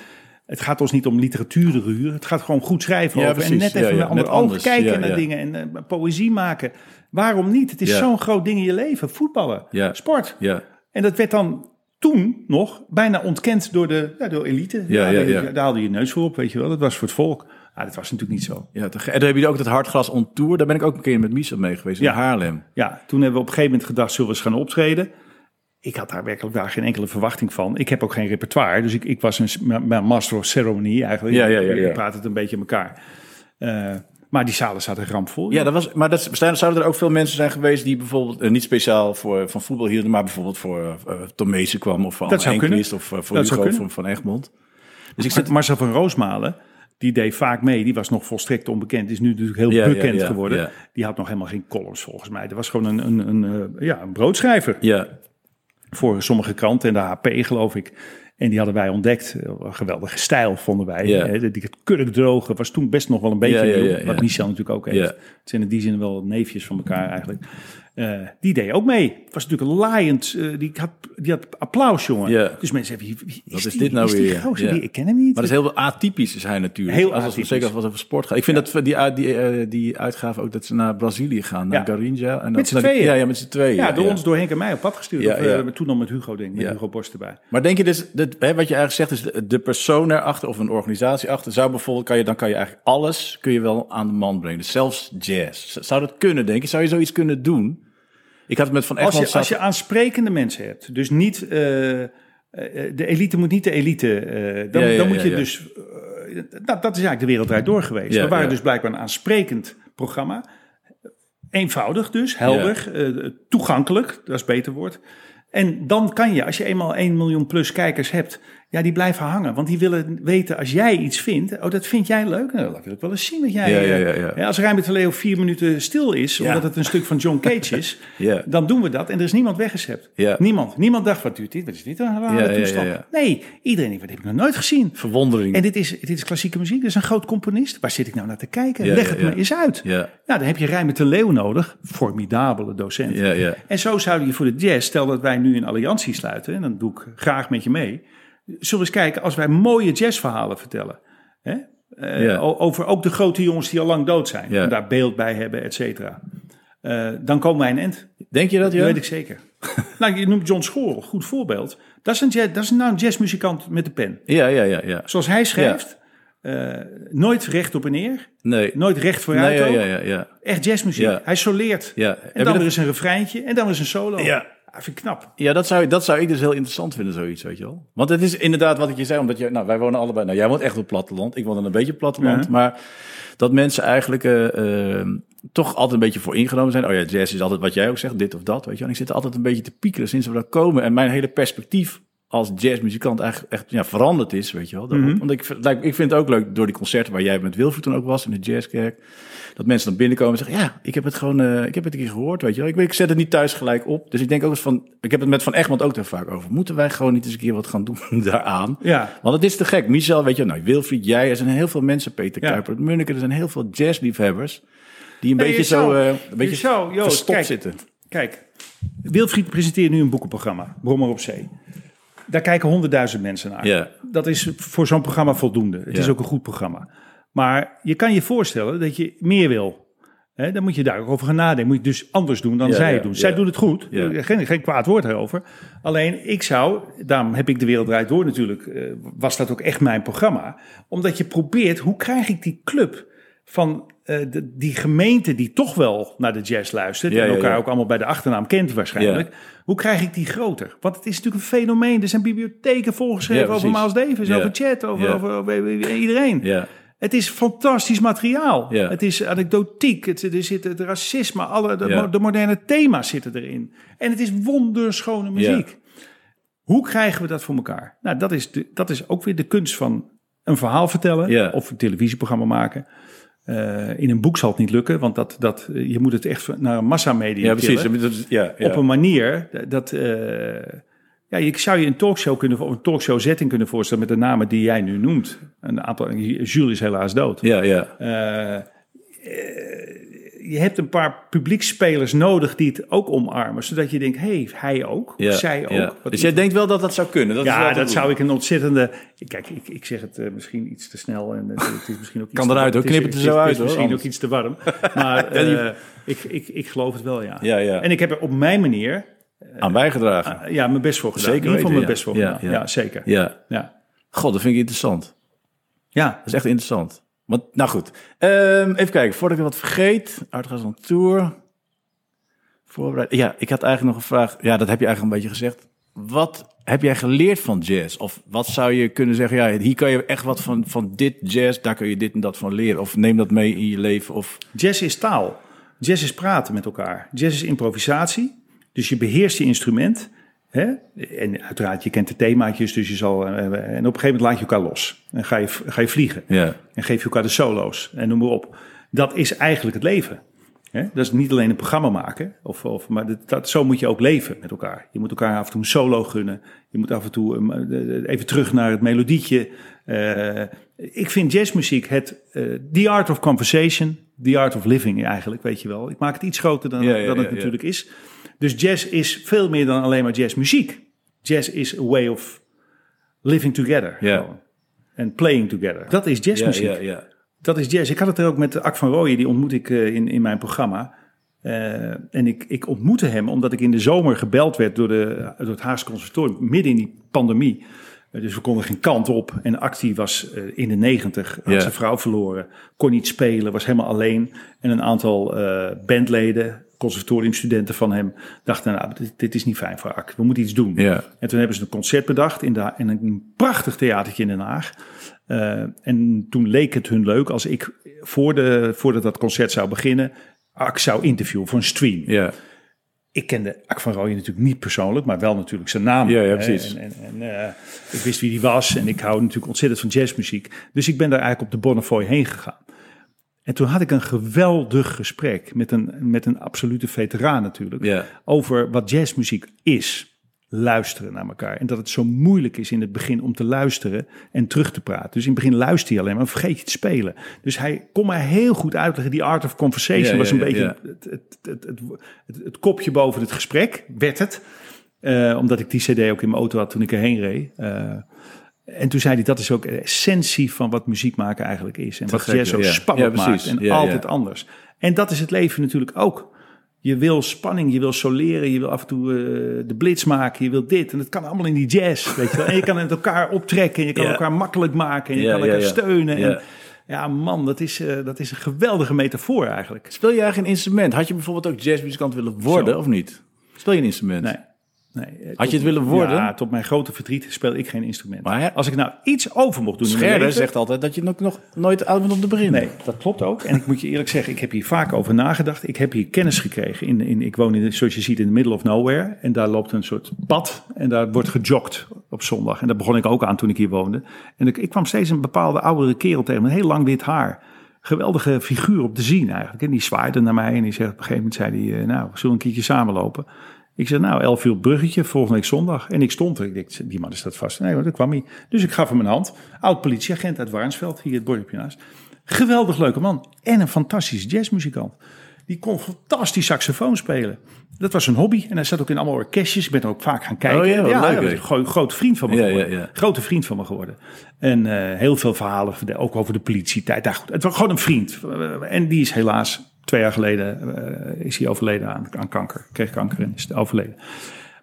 Het gaat ons niet om literatuurruur. Het gaat gewoon goed schrijven Ja, over. En net even Ja, ja, met kijken naar dingen. En eh, poëzie maken. Waarom niet? Het is zo'n groot ding in je leven. Voetballen. Ja. Sport. Ja, En dat werd dan toen nog bijna ontkend door de ja, door elite. Ja, ja, daar- ja. Daar haalde je neus voor op, weet je wel. Dat was voor het volk. Ah, dat was natuurlijk niet zo. ja. En dan heb je ook dat Hartgras on Tour. Daar ben ik ook een keer met Michel mee geweest in Ja. Haarlem. Ja, toen hebben we op een gegeven moment gedacht, zullen we eens gaan optreden? Ik had daar werkelijk daar geen enkele verwachting van. Ik heb ook geen repertoire, dus ik, ik was een master of ceremony eigenlijk. Ja, ja, ja, ja. Ik praat het een beetje in elkaar. Eh, maar die zalen zaten rampvol. Ja, dat was, maar dat, zouden er ook veel mensen zijn geweest die bijvoorbeeld eh, niet speciaal voor, van voetbal hielden, maar bijvoorbeeld voor eh Tom Meesen kwam of voor. Enquist of voor Dat Hugo van, van Egmond. Dus ik zit, Marcel van Roosmalen, die deed vaak mee. Die was nog volstrekt onbekend. Is nu natuurlijk heel Ja, ja, bekend ja, geworden. ja. Die had nog helemaal geen columns volgens mij. Dat was gewoon een, een, een, ja, een broodschrijver. ja, voor sommige kranten en de HP geloof ik. En die hadden wij ontdekt. Een geweldige stijl vonden wij. Hè, Die het kurkdroge was toen best nog wel een beetje ja, ja. Wat Michel natuurlijk ook heeft. Het zijn in die zin wel neefjes van elkaar eigenlijk. Eh, die deed ook mee. Het was natuurlijk een laaiend. eh, die, had, die had applaus, jongen. Dus mensen hebben... Wie, wie Wat is dit nou is weer? gozer? Ja. Die- ik ken hem niet. maar dat is heel atypisch is hij natuurlijk. Heel als, atypisch. zeker als het over sport gaat. Ik vind dat die, die, die, eh, die uitgave ook dat ze naar Brazilië gaan, naar Ja. Garinja. En Met z'n tweeën. Ja, ja, met z'n tweeën. ja, door ons, door Henk en mij op pad gestuurd. Ja, Of, toen nog met Hugo, denk ik. Met. Hugo Borst erbij. Maar denk je dus, dat, hè, wat je eigenlijk zegt, is de, de persoon erachter of een organisatie achter, zou bijvoorbeeld, kan je, dan kan je eigenlijk alles kun je wel aan de man brengen. Dus zelfs jazz. Zou dat kunnen, denk je? Zou je zoiets kunnen doen? Ik had het met Van Als Egmond... je, als je aansprekende mensen hebt, dus niet eh, eh, de elite moet niet de elite. eh, dan, Ja, ja, dan moet je dus. dat, dat is eigenlijk de wereld draait door geweest. We waren dus blijkbaar een aansprekend programma. Eenvoudig dus, helder, toegankelijk, dat is beter woord. En dan kan je, als je eenmaal 1 miljoen plus kijkers hebt, ja, die blijven hangen. Want die willen weten, als jij iets vindt, oh, dat vind jij leuk, nou, dat wil ik wel eens zien wat jij... Ja, ja, eh, ja, ja. als Rijnbert de Leeuw vier minuten stil is, Ja. omdat het een stuk van John Cage is, Ja. dan doen we dat en er is niemand weggezept. Ja. Niemand. Niemand dacht, wat duurt dit? Wat is dit een rare Ja, ja, toestand? ja, ja. Nee, iedereen denkt, wat heb ik nog nooit gezien? Verwondering. En dit is, dit is klassieke muziek, dit is een groot componist. Waar zit ik nou naar te kijken? Ja, Leg ja, het ja. me eens uit. Ja. Nou, dan heb je Rijmer de Leeuw nodig. Formidabele docent. Ja, ja. En zo zou je voor de jazz, stel dat wij nu een alliantie sluiten, en dan doe ik graag met je mee. Zullen we eens kijken als wij mooie jazzverhalen vertellen. Hè? Eh, Ja. Over ook de grote jongens die al lang dood zijn. Ja. En daar beeld bij hebben, et cetera. Eh, dan komen wij een end. Denk je dat, ja? Dat weet ik zeker. nou, je noemt John Schorl, goed voorbeeld. Dat is, een jazz, dat is nou een jazzmuzikant met de pen. Ja, ja, ja, ja. Zoals hij schrijft, eh, nooit recht op en neer, Nee. nooit recht vooruit Nee, ja, ja, ja. Echt jazzmuziek. Ja. Hij soleert. En je dan er is een refreintje en dan is een solo. Ja. Dat vind ik knap. Ja, dat zou, dat zou ik dus heel interessant vinden, zoiets, weet je wel. Want het is inderdaad wat ik je zei, omdat je, nou, wij wonen allebei, nou, jij woont echt op het platteland, ik woon dan een beetje op het platteland, Ja. maar dat mensen eigenlijk eh, eh, toch altijd een beetje voor ingenomen zijn. Oh ja, jazz is altijd wat jij ook zegt, dit of dat, weet je wel. En ik zit altijd een beetje te piekeren sinds we daar komen. En mijn hele perspectief als jazzmuzikant eigenlijk echt ja, veranderd is, weet je wel. Mhm. Want ik, ik vind het ook leuk door die concerten waar jij met Wilfried toen ook was in de jazzkerk. Dat mensen dan binnenkomen en zeggen, ja, ik heb het gewoon, eh, ik heb het een keer gehoord, weet je wel. Ik, ik zet het niet thuis gelijk op. Dus ik denk ook eens van, ik heb het met Van Egmond ook daar vaak over. Moeten wij gewoon niet eens een keer wat gaan doen daaraan? Ja. Want het is te gek. Michel, weet je, nou, Wilfried, jij, er zijn heel veel mensen, Peter Ja. Kuiper, er zijn heel veel jazzliefhebbers die een Nee, beetje je zo, zou- eh, een je beetje zou, verstopt kijk. zitten. Kijk, Wilfried presenteert nu een boekenprogramma, Brommer op Zee. Daar kijken honderdduizend mensen naar. Ja. Dat is voor zo'n programma voldoende. Het Ja. is ook een goed programma. Maar je kan je voorstellen dat je meer wil. Dan moet je daar ook over gaan nadenken. Moet je dus anders doen dan Ja, zij het doen. Zij doen het goed. Geen, geen kwaad woord erover. Alleen ik zou, daarom heb ik de wereld draait door natuurlijk, eh, was dat ook echt mijn programma. Omdat je probeert, hoe krijg ik die club van eh, de, die gemeente die toch wel naar de jazz luistert. Ja, en elkaar ja. ook allemaal bij de achternaam kent waarschijnlijk. Hoe krijg ik die groter? Want het is natuurlijk een fenomeen. Er zijn bibliotheken volgeschreven over. Miles Davis, over Chet, over, over, over iedereen. Ja. Het is fantastisch materiaal. Het is anekdotiek. Het, er zit het racisme, alle, de, moderne thema's zitten erin. En het is wonderschone muziek. Hoe krijgen we dat voor elkaar? Nou, dat is, de, dat is ook weer de kunst van een verhaal vertellen of een televisieprogramma maken. Eh, in een boek zal het niet lukken, want dat, dat, eh, je moet het echt naar een massamedia Ja, precies. Ja, ja. op een manier dat. eh, ja, ik zou je een talkshow kunnen, of een talkshow setting kunnen voorstellen met de namen die jij nu noemt. Een aantal, Jules is helaas dood. ja, ja. Je hebt een paar publiekspelers nodig die het ook omarmen, zodat je denkt, hé, hey, hij ook, ja, zij ook. ja. Dus jij denkt wel dat dat zou kunnen? Dat is ja, te dat zou ik een ontzettende. Kijk, ik, ik zeg het eh, misschien iets te snel en het, het is misschien ook iets Kan eruit, hoor. het is- Knip het er is- zo het uit, is Misschien anders. ook iets te warm. Maar eh, ik, ik, ik geloof het wel, ja. Ja, ja. En ik heb er op mijn manier Aan bijgedragen. eh, ja, mijn best voor gedaan. Zeker In ieder geval weten, mijn best voor Ja, gedaan. Ja, zeker. ja. Ja. God, dat vind ik interessant. ja. Dat is echt interessant. Want, nou goed. Ehm, even kijken, voordat ik wat vergeet. Aardgas on Tour. Ja, ik had eigenlijk nog een vraag. Ja, dat heb je eigenlijk een beetje gezegd. Wat heb jij geleerd van jazz? Of wat zou je kunnen zeggen? Ja, hier kan je echt wat van, van dit jazz, daar kun je dit en dat van leren. Of neem dat mee in je leven. Of, Jazz is taal. Jazz is praten met elkaar. Jazz is improvisatie. Dus je beheerst je instrument. Hè? En uiteraard, je kent de themaatjes. Dus je zal, eh, en op een gegeven moment laat je elkaar los. En ga je, ga je vliegen. ja, En geef je elkaar de solo's. En noem maar op. Dat is eigenlijk het leven. Hè? Dat is niet alleen een programma maken. Of, of, maar dat, dat, zo moet je ook leven met elkaar. Je moet elkaar af en toe een solo gunnen. Je moet af en toe um, even terug naar het melodietje. Uh, ik vind jazzmuziek het uh, the art of conversation, the art of living eigenlijk, weet je wel. Ik maak het iets groter dan, Ja, ja, dan het natuurlijk is. Dus jazz is veel meer dan alleen maar jazzmuziek. Jazz is a way of living together. Ja. En playing together. Dat is ja, jazzmuziek. ja. Dat is jazz. Ik had het er ook met Ak van Rooyen, die ontmoet ik uh, in, in mijn programma. Uh, en ik, ik ontmoette hem omdat ik in de zomer gebeld werd door, de, door het Haagse Conservatorium, midden in die pandemie. Uh, dus we konden geen kant op. En Actie was uh, in de negentig, had zijn vrouw verloren, kon niet spelen, was helemaal alleen. En een aantal uh, bandleden, conservatoriumstudenten van hem, dachten, nou, dit, dit is niet fijn voor Ak, we moeten iets doen. Ja. En toen hebben ze een concert bedacht in, de, in een prachtig theatertje in Den Haag. Uh, en toen leek het hun leuk als ik voor de, voordat dat concert zou beginnen, Ak zou interviewen voor een stream. ja. Ik kende Ak van Rooyen natuurlijk niet persoonlijk, maar wel natuurlijk zijn naam. Ja, precies. En, en, en uh, ik wist wie die was en ik hou natuurlijk ontzettend van jazzmuziek. Dus ik ben daar eigenlijk op de Bonnefoy heen gegaan. En toen had ik een geweldig gesprek met een, met een absolute veteraan natuurlijk. Ja. Over wat jazzmuziek is. Luisteren naar elkaar. En dat het zo moeilijk is in het begin om te luisteren en terug te praten. Dus in het begin luister je alleen maar, vergeet je te spelen. Dus hij kon mij heel goed uitleggen. Die art of conversation Ja, was een ja, beetje ja. Het, het, het, het, het, kopje boven het gesprek, werd het. Uh, omdat ik die cd ook in mijn auto had toen ik erheen reed. Uh, en toen zei hij, dat is ook de essentie van wat muziek maken eigenlijk is. En wat gek, jazz zo spannend maakt. En altijd anders. En dat is het leven natuurlijk ook. Je wil spanning, je wil soleren, je wil af en toe uh, de blitz maken, je wil dit. En dat kan allemaal in die jazz, weet je wel. En je kan het elkaar optrekken, en je kan elkaar makkelijk maken, en je kan elkaar steunen. Ja. En, ja, man, dat is, uh, dat is een geweldige metafoor eigenlijk. Speel je eigenlijk een instrument? Had je bijvoorbeeld ook jazzmuzikant willen worden Zo. of niet? Speel je een instrument? Nee. Nee, eh, Had tot- je het willen worden? Ja, tot mijn grote verdriet speel ik geen instrument. Maar hè- Als ik nou iets over mocht doen... Scherder zegt altijd dat je nog, nog nooit oud bent om te beginnen. Nee, dat klopt ook. En ik moet je eerlijk zeggen, ik heb hier vaak over nagedacht. Ik heb hier kennis gekregen. In, in, ik woon, in, zoals je ziet, in the middle of nowhere. En daar loopt een soort pad. En daar wordt gejogd op zondag. En daar begon ik ook aan toen ik hier woonde. En ik, ik kwam steeds een bepaalde oudere kerel tegen met heel lang wit haar. Geweldige figuur op te zien eigenlijk. En die zwaaide naar mij en die zegt op een gegeven moment, zei hij, eh, nou, zullen we een keertje samenlopen? Ik zei, nou, elf uur bruggetje, volgende week zondag. En ik stond er. Ik dacht, die man is dat vast. Nee, dat kwam hij. Dus ik gaf hem een hand. Oud politieagent uit Warnsveld, hier het dorpje naast. Geweldig leuke man. En een fantastische jazzmuzikant. Die kon fantastisch saxofoon spelen. Dat was zijn hobby. En hij zat ook in allemaal orkestjes. Ik ben er ook vaak gaan kijken. Oh ja, wat leuk, was hè? een gro- grote vriend van me Ja, geworden. ja, ja. Grote vriend van me geworden. En eh, heel veel verhalen, ook over de politietijd. Nou, goed, het was gewoon een vriend. En die is helaas twee jaar geleden eh, is hij overleden aan, aan kanker. Kreeg kanker en is overleden.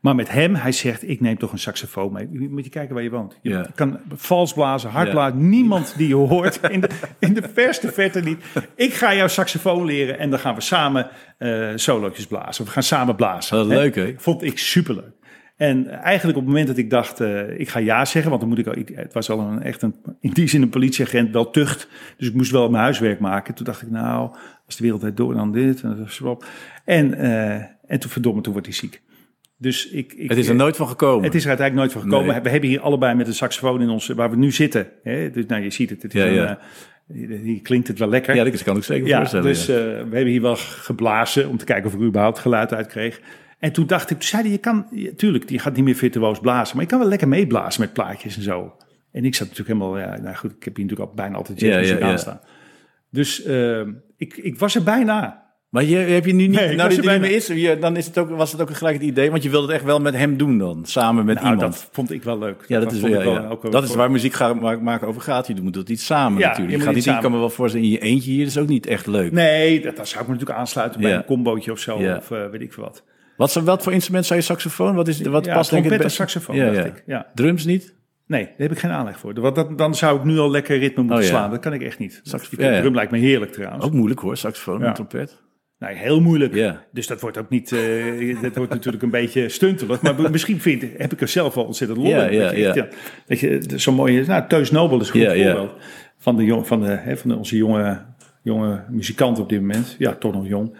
Maar met hem, hij zegt, ik neem toch een saxofoon mee. Je Moet je kijken waar je woont. Je kan vals blazen, hard blazen. Niemand die je hoort. In de, in de verste verte niet. Ik ga jou saxofoon leren en dan gaan we samen eh solootjes blazen. We gaan samen blazen. Hè? leuk, hè? Vond ik superleuk. En eigenlijk op het moment dat ik dacht, eh, ik ga ja zeggen, want dan moet ik, al- ik het was al een, echt een, in die zin een politieagent, wel tucht. Dus ik moest wel mijn huiswerk maken. Toen dacht ik, nou, als de wereld door, dan dit en dat. En, eh, en toen, verdomme, toen wordt hij ziek. Dus ik, ik, Het is er nooit van gekomen. het is er uiteindelijk nooit van gekomen. Nee. We hebben hier allebei met een saxofoon in ons, waar we nu zitten. Hè? Dus nou, je ziet het. het is Ja, een, ja. eh, hier klinkt het wel lekker. ja, dat kan ik zeker Ja, voorstellen. dus ja. eh, we hebben hier wel geblazen om te kijken of ik er überhaupt geluid uit kreeg. En toen dacht ik, toen zei hij, je kan, ja, tuurlijk, je gaat niet meer virtuoos blazen, maar je kan wel lekker meeblazen met plaatjes en zo. En ik zat natuurlijk helemaal, ja, nou goed, ik heb hier natuurlijk al bijna altijd Ja, jazzmuziek ja, ja. aanstaan. Dus eh, ik, ik was er bijna. Maar je, heb je nu niet, Nee, nou dit niet bijna. meer is, dan is het ook, was het ook gelijk het idee, want je wilde het echt wel met hem doen dan, samen met Nou, iemand. dat vond ik wel leuk. ja, dat is, ja, wel- ja. ook wel- dat is waar muziek gaan maken over gaat. Je moet dat iets samen Ja, natuurlijk. je gaat niet, ik kan me wel voorstellen, in je eentje hier is ook niet echt leuk. Nee, dat, dat zou ik me natuurlijk aansluiten bij een combootje of zo, of eh, weet ik veel wat. Wat, zou- wat voor instrument zou je saxofoon? Wat, is, wat past denk ik het beste? saxofoon, Ja, dacht ja. ik. Ja. Drums niet? Nee, daar heb ik geen aanleg voor. Want dat, dan zou ik nu al lekker ritme moeten Oh, ja. slaan. Dat kan ik echt niet. Saxofoon. Drum lijkt me heerlijk trouwens. Ook moeilijk hoor, saxofoon en trompet. Nee, heel moeilijk. Ja. Dus dat wordt ook niet. eh, dat wordt natuurlijk een beetje stuntelig. Maar misschien vind, heb ik er zelf wel ontzettend lol Ja, in. ja, dat je, ja. dat je zo'n mooie. Nou, Teus Nobel is een goed voorbeeld. Van, de jong, van, de, hè, van onze jonge, jonge muzikant op dit moment. Ja, toch nog jong.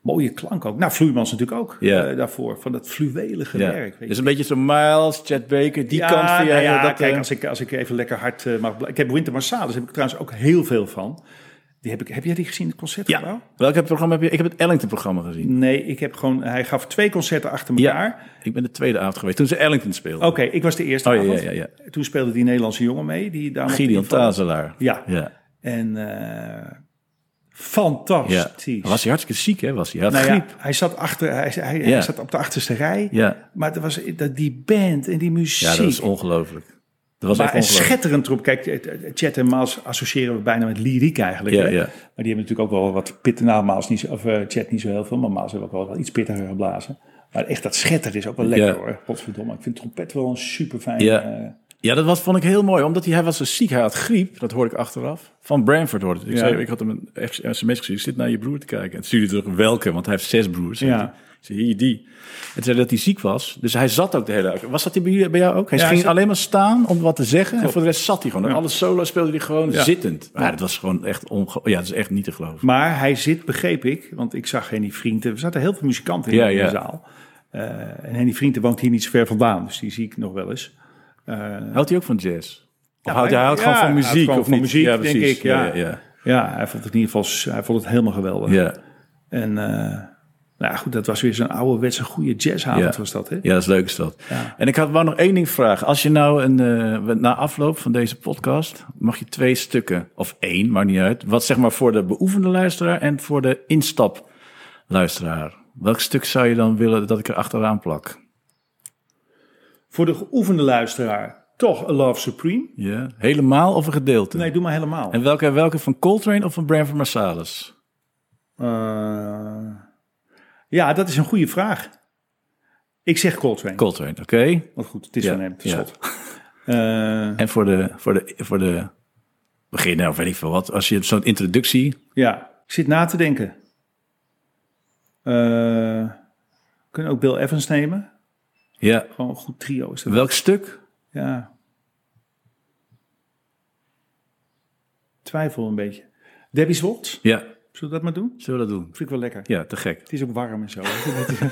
Mooie klank ook. Nou, Vloeimans natuurlijk ook Ja. eh, daarvoor. Van dat fluwelige werk. Weet Dus een beetje zo Miles, Chet Baker, die ja, kant van nou ja, dat, kijk, eh, als ik, als ik even lekker hard eh, mag... Ik heb Winter Marsalis, heb ik trouwens ook heel veel van. Die heb, ik, heb jij die gezien, het concertgebouw? ja. Welk programma heb je? Ik heb het Ellington-programma gezien. Nee, ik heb gewoon... Hij gaf twee concerten achter elkaar. Ja, ik ben de tweede avond geweest toen ze Ellington speelden. Oké, ik was de eerste Oh, ja, avond. ja, ja, Toen speelde die Nederlandse jongen mee. Die daar Gideon. Tazelaar. Ja, Ja. en eh, ja. fantastisch. Was hij hartstikke ziek, hè? Was hij? Hij had nou ja, griep. hij zat, achter, hij, hij, hij Ja. zat op de achterste rij. Ja. Maar er was, dat, die band en die muziek. ja, dat is ongelooflijk. Dat was maar een schitterend troep. Kijk, eh, eh, Chet en Maas associëren we bijna met lyriek eigenlijk. Ja, hè? ja. Maar die hebben natuurlijk ook wel wat pitten. Nou, Maas niet, of eh, Chet niet zo heel veel, maar Maas heeft ook wel wat iets pittiger geblazen. Maar echt dat schetter is ook wel lekker Ja. hoor. Godverdomme. Ik vind trompet wel een super fijn. Ja. Ja, dat was, vond ik heel mooi. Omdat hij, hij was zo ziek. Hij had griep. Dat hoorde ik achteraf. Van Branford hoorde het. Ik, Ja. zei, ik had hem een sms gestuurd. Zit naar je broer te kijken. En stuurde terug welke. Want hij heeft zes broers. Ja. Zei, hier die. En toen zei dat hij ziek was. Dus hij zat ook de hele dag. Was dat bij, jou ook? Hij Ja, ging alleen maar staan om wat te zeggen. En voor de rest zat hij gewoon. En alle solo speelde hij gewoon Ja. zittend. Maar dat was gewoon echt onge... Ja, dat is echt niet te geloven. Maar hij zit, begreep ik, want ik zag Henny Vrienden. Er zaten heel veel muzikanten in, de zaal. Eh, en Henny Vrienden woont hier niet zo ver vandaan. Dus die zie ik nog wel eens. Eh, Houdt hij ook van jazz? Of houdt hij houdt gewoon van muziek? gewoon of van niet? muziek, ja, denk ik, ja. ja, ja. ja, hij vond het in ieder geval hij vond het helemaal geweldig. ja. En eh, nou goed, dat was weer zo'n ouderwetse goede jazzavond Ja. was dat, hè? Ja, dat is leuk is dat. Ja. En ik had wou nog één ding vragen. Als je nou een, eh, na afloop van deze podcast, mag je twee stukken, of één, maakt niet uit. Wat zeg maar voor de beoefende luisteraar en voor de instapluisteraar. Welk stuk zou je dan willen dat ik er achteraan plak? Voor de geoefende luisteraar toch A Love Supreme. Ja, helemaal of een gedeelte? Nee, doe maar helemaal. En welke, welke van Coltrane of van Branford Marsalis? Eh, ja, dat is een goede vraag. Ik zeg Coltrane. Coltrane, oké. Want goed, het is Ja, van hem, ja. tenslotte. Eh, En voor de, voor de, voor de beginner, of weet ik veel wat, als je zo'n introductie... ja, ik zit na te denken. We kunnen ook Bill Evans nemen. Ja. Gewoon een goed trio is dat. Welk stuk? Ja. Twijfel een beetje. Debbie's Watts, Ja. Zullen we dat maar doen? Zullen we dat doen? Vind ik wel lekker. Ja, te gek. Het is ook warm en zo.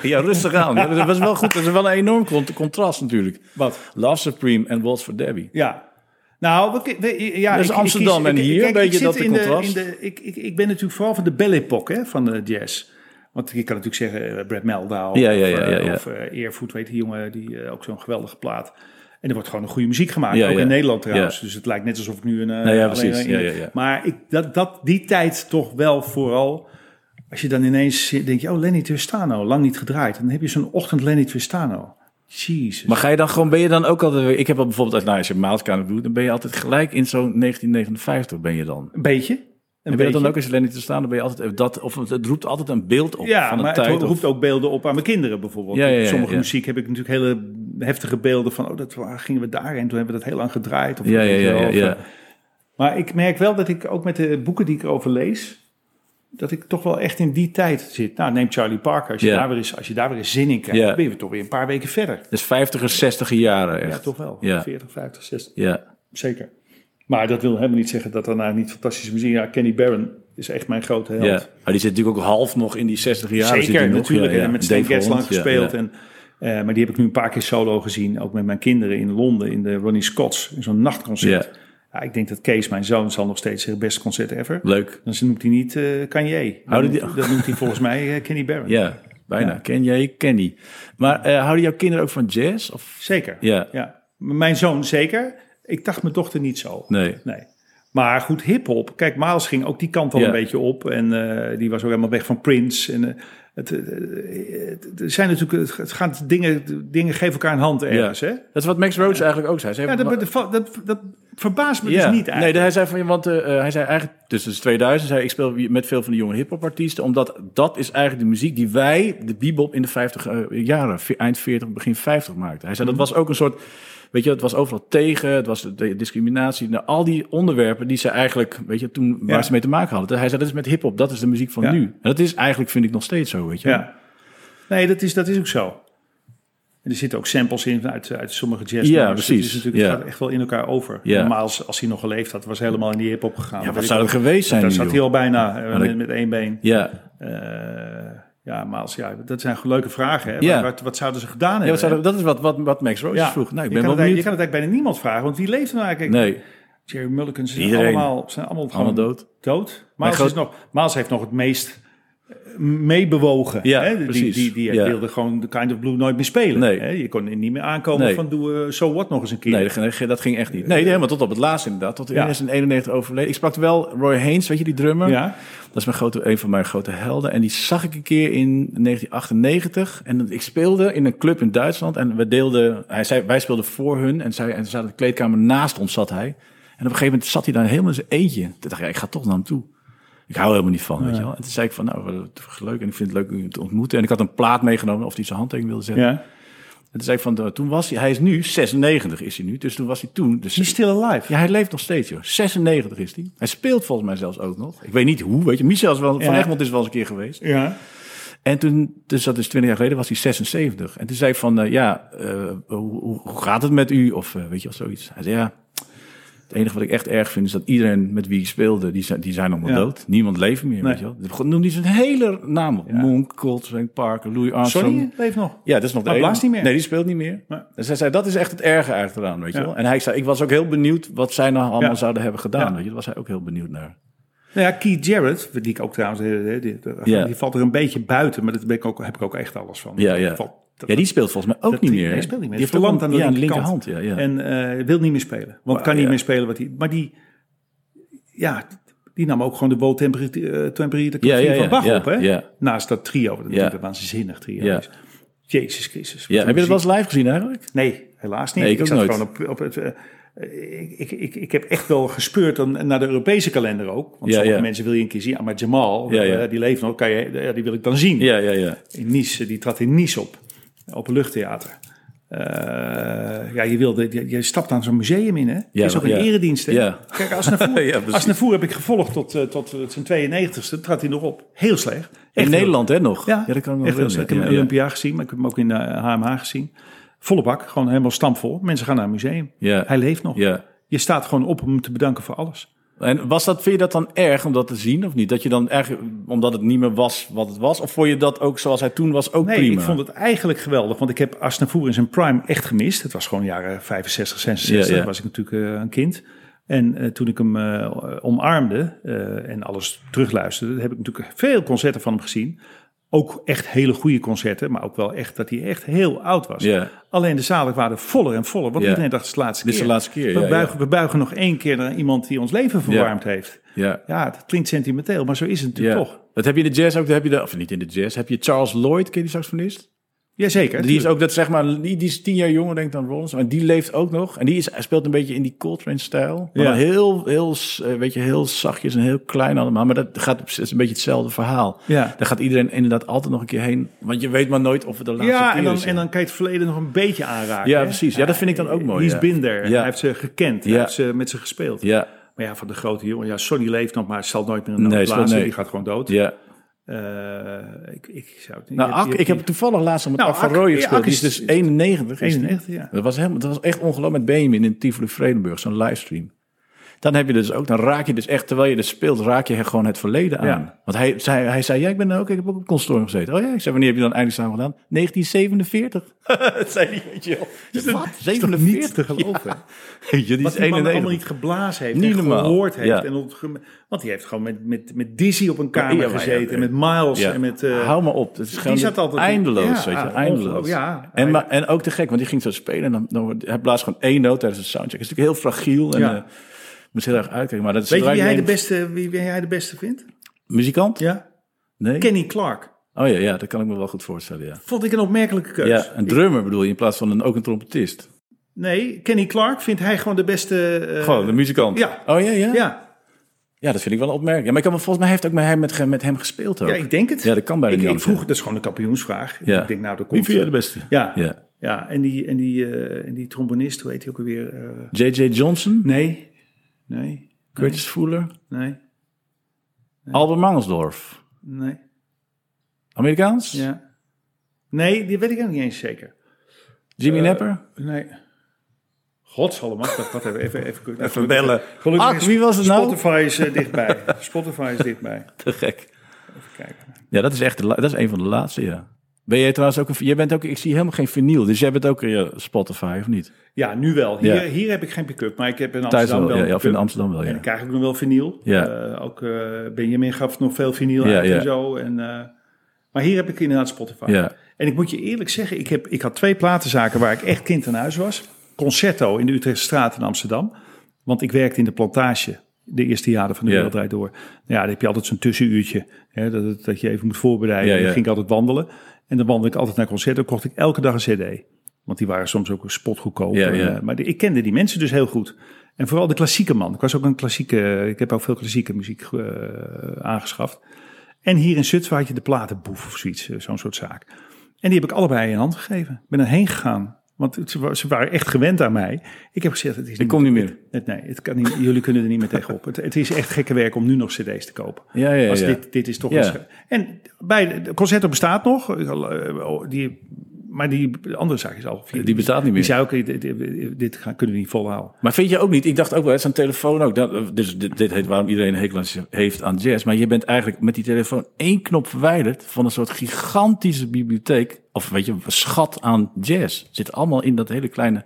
Ja, rustig aan. Ja, dat was wel goed. Dat is wel een enorm cont- contrast natuurlijk. Wat? Love Supreme en Waltz for Debbie. Ja. Nou, ja, Dat is ik- ik Amsterdam en hier een beetje dat de de- contrast. in de- ik, ik, ik ben natuurlijk vooral van de Belle Époque hè, van de jazz. Want je kan natuurlijk zeggen eh, Brad Ja, ja, of, ja, eh, ja, ja. of eh, Earfoot, weet die jongen, die ook zo'n geweldige plaat. En er wordt gewoon een goede muziek gemaakt, Ja, ook ja. in Nederland trouwens. Ja. Dus het lijkt net alsof ik nu een... eh, Nou ja, alleen precies. een-. Maar ik, dat, dat, die tijd toch wel vooral... Als je dan ineens denk je, oh Lenny Tristano, lang niet gedraaid. Dan heb je zo'n ochtend Lenny Tristano. Jezus. Maar ga je dan gewoon, ben je dan ook altijd... Ik heb al bijvoorbeeld, nou, als je Maalskamer doet, dan ben je altijd gelijk in zo'n 1959 ben je dan. Een beetje. Een En ben je dan ook als Lenny te staan, dan ben je altijd dat, of het roept altijd een beeld op Ja, van maar tijd. het of- roept ook beelden op aan mijn kinderen bijvoorbeeld. Ja, ja, ja, Sommige muziek heb ik natuurlijk hele heftige beelden van... oh, dat waar gingen we daarheen, toen hebben we dat heel lang gedraaid. Of Ja, ja, ja, ja, ja. Maar ik merk wel dat ik ook met de boeken die ik erover lees... dat ik toch wel echt in die tijd zit. Nou, neem Charlie Parker. Als je, daar, weer eens, als je daar weer eens zin in krijgt... Dan ben je toch weer een paar weken verder. Dus 50er, 60er jaren echt. Ja, toch wel. Ja. 40, 50, 60, Ja. zeker. Maar dat wil helemaal niet zeggen dat er nou niet fantastische muziek... Ja, Kenny Barron is echt mijn grote held. ja. Maar die zit natuurlijk ook half nog in die 60 jaren. zit Zeker, nog. natuurlijk. Ja, ja. En met Stan Getz lang gespeeld. ja. En, eh, maar die heb ik nu een paar keer solo gezien. Ook met mijn kinderen in Londen. In de Ronnie Scott's. In zo'n nachtconcert. Ja. Ja, ik denk dat Kees, mijn zoon, zal nog steeds zijn beste concert ever. Leuk. Dan noemt hij niet eh Kanye. Dan noemt, die- dat noemt hij volgens mij eh, Kenny Barron. Ja, bijna. Ja. Ken jij Kenny. Maar houden jouw kinderen ook van jazz? Of? Zeker. Ja. ja. Mijn zoon zeker. Ik dacht mijn dochter niet zo. Nee. Nee. Maar goed, hip-hop. Kijk, Miles ging ook die kant al Ja. een beetje op. En eh, die was ook helemaal weg van Prince. En, eh, het, eh, het, er zijn natuurlijk, het gaat dingen, dingen geven elkaar een hand ergens. Hè? Dat is wat Max Roach eigenlijk ook zei. Ze Ja, dat, dat, dat, dat verbaast me Ja. dus niet eigenlijk. Nee, hij zei van, want hij zei eigenlijk tussen 2000, zei ik speel met veel van de jonge hip-hop artiesten, omdat dat is eigenlijk de muziek die wij, de bebop in de 50 eh, jaren, eind 40, begin 50 maakten. Hij zei Mhm. dat was ook een soort, weet je, het was overal tegen, het was de discriminatie, nou, al die onderwerpen die ze eigenlijk, weet je, toen waar Ja. ze mee te maken hadden. Hij zei dat is met hip-hop, dat is de muziek van Ja. nu. En dat is eigenlijk, vind ik nog steeds zo, weet je. Ja. Nee, dat is, dat is ook zo. En er zitten ook samples in uit, uit sommige jazz. Ja, precies. Het, is natuurlijk, het Ja. gaat echt wel in elkaar over. Ja. Normaal, als, als hij nog geleefd had, was hij helemaal in die hip-hop gegaan. Ja, wat zou dat geweest zijn Daar zat hij al bijna eh, met één been. Ja. Eh, ja, maar als, ja, dat zijn leuke vragen. Hè? Ja. Wat, wat, zouden ze gedaan Ja, hebben? wat zou dat, is wat, wat, wat Max Ja. vroeg. Nou, ik je, ben kan wel het, je kan het eigenlijk bijna niemand vragen, want wie leeft er nou eigenlijk? Nee, Jerry Mulligan zijn allemaal, zijn allemaal, dood. dood. Miles, groot- is nog, heeft nog het meest eh, meebewogen. Ja, hè? Die, die, die Ja. wilde gewoon de Kind of Blue nooit meer spelen. Nee. Hè? Je kon er niet meer aankomen Nee. van doe uh, So What nog eens een keer. Nee, dat ging- dat ging echt niet. Nee, helemaal tot op het laatst inderdaad. Tot in Ja. 1991 overleden. Ik sprak wel Roy Haynes, weet je, die drummer. Ja. Dat is mijn grote, een van mijn grote helden. En die zag ik een keer in 1998. En ik speelde in een club in Duitsland. En we deelden, hij zei, wij speelden voor hun. En, zij, en ze zaten de kleedkamer naast ons, zat hij. En op een gegeven moment zat hij daar helemaal in zijn eentje. Toen dacht ik, ja, ik ga toch naar hem toe. Ik hou helemaal niet van, weet je wel. En toen zei ik van, nou, wat leuk. En ik vind het leuk u te ontmoeten. En ik had een plaat meegenomen of hij zijn handtekening wilde zetten. ja. Toen zei ik van, toen was hij, hij is nu 96 is hij nu. Dus toen was hij toen. Dus He's still alive. ja, hij leeft nog steeds, joh. 96 is hij. Hij speelt volgens mij zelfs ook nog. Ik weet niet hoe, weet je. Michel is wel, Van. Egmond is wel eens een keer geweest. Ja. En toen, dus dat is 20 jaar geleden, was hij 76. En toen zei ik van, eh, ja, eh, hoe, hoe- gaat het met u? Of eh, weet je wel, zoiets. Hij zei, ja, het enige wat ik echt erg vind is dat iedereen met wie ik speelde, die zijn, die zijn allemaal Ja. dood. Niemand leeft meer, Nee. weet je wel. Dan noemde hij zijn hele naam op. Monk, Coltrane, Parker, Louis Armstrong. Sonny leeft nog. Ja, dat is nog de Maar enige. Blaas niet meer. Nee, die speelt niet meer. Nee. Dus hij zei, dat is echt het erge eigenlijk eraan, weet je Ja. wel. En hij zei, ik was ook heel benieuwd wat zij nou allemaal Ja. zouden hebben gedaan, Ja. weet je. Daar was hij ook heel benieuwd naar. Nou ja, Keith Jarrett, die ik ook trouwens, eh, die, die, Ja. die valt er een beetje buiten, maar daar ben ik ook, heb ik ook echt alles van. Ja, ja. Valt- dat- Ja, die speelt volgens mij ook dat niet meer. Nee, hè? speelt niet meer. Die heeft verlamd aan de ja, linkerkant. linkerhand, ja, ja. En eh, wil niet meer spelen. Want kan niet meer spelen wat hij... Maar die... Ja, die nam ook gewoon de Bowl Temperatuur Ja, ja, van Bach op, hè? Naast dat trio, dat natuurlijk Ja. een waanzinnig trio Ja. is. Jezus Christus. Ja, heb je dat wel eens live gezien eigenlijk? Nee, helaas niet. Nee, ik zat nooit. gewoon op, op het... eh, ik, ik, ik, heb echt wel gespeurd naar de Europese kalender ook. Want sommige ja. mensen wil je een keer zien. Maar Jamal, Ja, ja. eh, die leeft nog, kan je, die wil ik dan zien. Ja, ja, ja. In Nice, die trad in Nice op. Op een luchttheater. Eh, ja, je, wilde, je, je stapt aan zo'n museum in, hè? Is ook een ja. eredienst, hè? Ja. Kijk, Asnavoer, Ja, precies. Asnavoer heb ik gevolgd tot, eh, tot eh, zijn 92ste. Trad hij nog op. Heel slecht. In Nederland, hè, nog? Ja, dat kan ik nog heel slecht. Ik heb hem in Olympia gezien, maar ik heb hem ook in de HMH gezien. Volle bak, gewoon helemaal stampvol. Mensen gaan naar een museum. Ja. Hij leeft nog. Ja. Je staat gewoon op om hem te bedanken voor alles. En was dat, vind je dat dan erg om dat te zien of niet? Dat je dan erg, omdat het niet meer was wat het was? Of vond je dat ook zoals hij toen was ook Nee, prima? ik vond het eigenlijk geweldig. Want ik heb Asnavoer in zijn prime echt gemist. Het was gewoon jaren 65, 66. Ja, ja. was ik natuurlijk eh, een kind. En eh, toen ik hem eh, omarmde en alles terugluisterde... heb ik natuurlijk veel concerten van hem gezien. Ook echt hele goede concerten. Maar ook wel echt dat hij echt heel oud was. Ja. Alleen de zalen waren voller en voller. Want Ja. iedereen dacht het is de laatste Dit is keer. de laatste keer, We, ja, buigen, we buigen nog één keer naar iemand die ons leven verwarmd heeft. Ja. Ja, dat klinkt sentimenteel, maar zo is het natuurlijk toch. Dat heb je in de jazz ook, dat heb je de, of niet in de jazz, heb je Charles Lloyd, ken je die saxofonist? Jazeker. Die is ook, dat zeg maar, die, die is tien jaar jonger denk ik dan Rollins, maar die leeft ook nog. En die is, hij speelt een beetje in die Coltrane-stijl. Maar Ja. heel, heel, eh, weet je, heel zachtjes en heel klein allemaal. Maar dat gaat, het is een beetje hetzelfde verhaal. Ja. Daar gaat iedereen inderdaad altijd nog een keer heen. Want je weet maar nooit of het de laatste Ja, keer en dan, is. en dan kan je het verleden nog een beetje aanraken. Ja, hè? precies. Ja, dat vind ik dan ook mooi, ja. been there. Ja. Hij heeft ze gekend. Hij Ja. heeft ze met ze gespeeld. Ja, Maar ja, van de grote jongen. Ja, Sonny leeft nog, maar zal nooit meer een Nee, blazen. nee. Die gaat gewoon dood. ja. Eh, ik, ik zou het niet... Nou, Ak, ik heb toevallig laatst met Nou, Ak van gespeeld. Die is dus 91. is die. 91, ja. Dat was, helemaal, dat was echt ongelooflijk met Benjamin in Tivoli Vredenburg, zo'n livestream. Dan heb je dus ook, dan raak je dus echt, terwijl je dus speelt, raak je gewoon het verleden aan. Ja. Want hij zei, hij zei, ja, ik ben er ook, ik heb ook op consortium gezeten. Oh ja, ik zei, wanneer heb je dan eindelijk samen gedaan? 1947. dat zei hij, weet je wel. Wat? Niet 47? te geloven. Weet je, die Wat die man 91. allemaal niet geblazen heeft Niet en normaal. gehoord heeft. Ja. En want die heeft gewoon met, met, met Dizzy op een kamer Ja, ja, gezeten. ja. met Miles Ja. en met... eh, Hou maar op. Het is gewoon zat altijd- eindeloos, Ja, weet je, eindeloos. ja. en, maar, en ook te gek, want die ging zo spelen en dan, dan hij blaast gewoon één noot tijdens de soundcheck. Het is natuurlijk heel fragiel en Ja. Eh, moet heel erg uitkijken. Maar dat is Weet je wie hij, de beste, wie, wie hij de beste vindt? Muzikant? Ja? Nee? Kenny Clark. Oh ja, ja, dat kan ik me wel goed voorstellen, ja. Vond ik een opmerkelijke keus. Ja, een drummer bedoel je in plaats van een, ook een trompetist. Nee, Kenny Clark vindt hij gewoon de beste... eh, Gewoon, een muzikant. ja. Oh ja, ja? Ja, Ja, dat vind ik wel opmerking. Ja, maar ik kan, me- volgens mij heeft ook met hem, met, met hem gespeeld ook. ja, ik denk het. Ja, dat kan bijna ik, niet ik vroeg, dat is gewoon een kampioensvraag. Ja. Ik denk, nou, dat komt... Wie vind jij de beste? Ja, ja. Ja. en, die, en, die, eh, en die trombonist, hoe heet hij ook alweer? Eh, J.J. Johnson, nee, nee, Curtis Fuller, nee, Albert Mangelsdorf. nee. Amerikaans? Ja. Nee, die weet ik ook niet eens zeker. Jimmy Nepper? Nee. Godsallemaal, dat wat even, even, even, Even bellen. Gelukkig is wie was het nou? Spotify is eh, dichtbij. Spotify is dichtbij. Te gek. Even kijken. Ja, dat is echt de dat is een van de laatste, ja. Ben jij trouwens ook een... Jij bent ook... Ik zie helemaal geen vinyl, dus jij bent ook ja, Spotify, of niet? Ja, nu wel. Hier, Ja. hier heb ik geen pick-up, maar ik heb in Amsterdam wel, wel ja, of in. Amsterdam wel, En ja. dan krijg ik nog wel vinyl. Ja. Eh, ook eh, Benjamin gaf nog veel vinyl Ja, uit en zo. En, eh, maar hier heb ik inderdaad Spotify. Ja. En ik moet je eerlijk zeggen, ik, heb, ik had twee platenzaken waar ik echt kind aan huis was. Concerto in de Utrechtse straat in Amsterdam. Want ik werkte in de plantage de eerste jaren van de Ja. wereld Draait door. Ja, dan heb je altijd zo'n tussenuurtje. Hè, dat, dat je even moet voorbereiden. Ja, En dan ging ik altijd wandelen. En dan wandelde ik altijd naar concerten. kocht ik elke dag een cd. Want die waren soms ook spotgoedkoop. Ja, ja. eh, maar de- ik kende die mensen dus heel goed. En vooral de klassieke man. Ik was ook een klassieke... Ik heb ook veel klassieke muziek eh, aangeschaft. En hier in Zutphen had je de platenboef of zoiets. eh, Zo'n soort zaak. En die heb ik allebei in hand gegeven. Ik ben erheen gegaan. Want ze, wa- ze waren echt gewend aan mij. Ik heb gezegd, het is Ik kom niet meer. het, nee, het kan niet, jullie kunnen er niet meer tegenop. Het, het is echt gekke werk om nu nog cd's te kopen. Ja, ja, Als ja. dit, dit is toch Ja. een En bij de Concerto bestaat nog. eh, Die, maar die andere zaak is al... Die bestaat niet meer. Die zei ook, dit, gaan- kunnen we niet volhouden. Maar vind je ook niet? Ik dacht ook wel, het is een telefoon ook. Dat, dus dit, dit heet waarom iedereen een hekel heeft aan jazz. Maar je bent eigenlijk met die telefoon één knop verwijderd van een soort gigantische bibliotheek. Of weet je, een schat aan jazz. Zit allemaal in dat hele kleine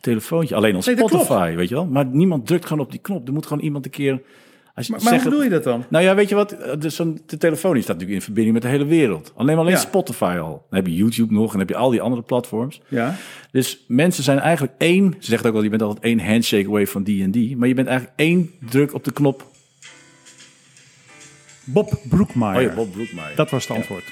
telefoontje. Alleen op Nee, Spotify, weet je wel. Maar niemand drukt gewoon op die knop. Er moet gewoon iemand een keer... Als je Maar, maar zegt- hoe bedoel je dat dan? Nou ja, weet je wat? Eh, Dus zo'n de telefoon die staat natuurlijk in verbinding met de hele wereld. Alleen alleen Ja. Spotify al. Dan heb je YouTube nog en dan heb je al die andere platforms. Ja. Dus mensen zijn eigenlijk één. Ze zegt ook wel, je bent altijd één handshake away van die en die. Maar je bent eigenlijk één druk op de knop. Bob Broekmaier. Oh ja, Bob Broekmaier. Dat was het antwoord.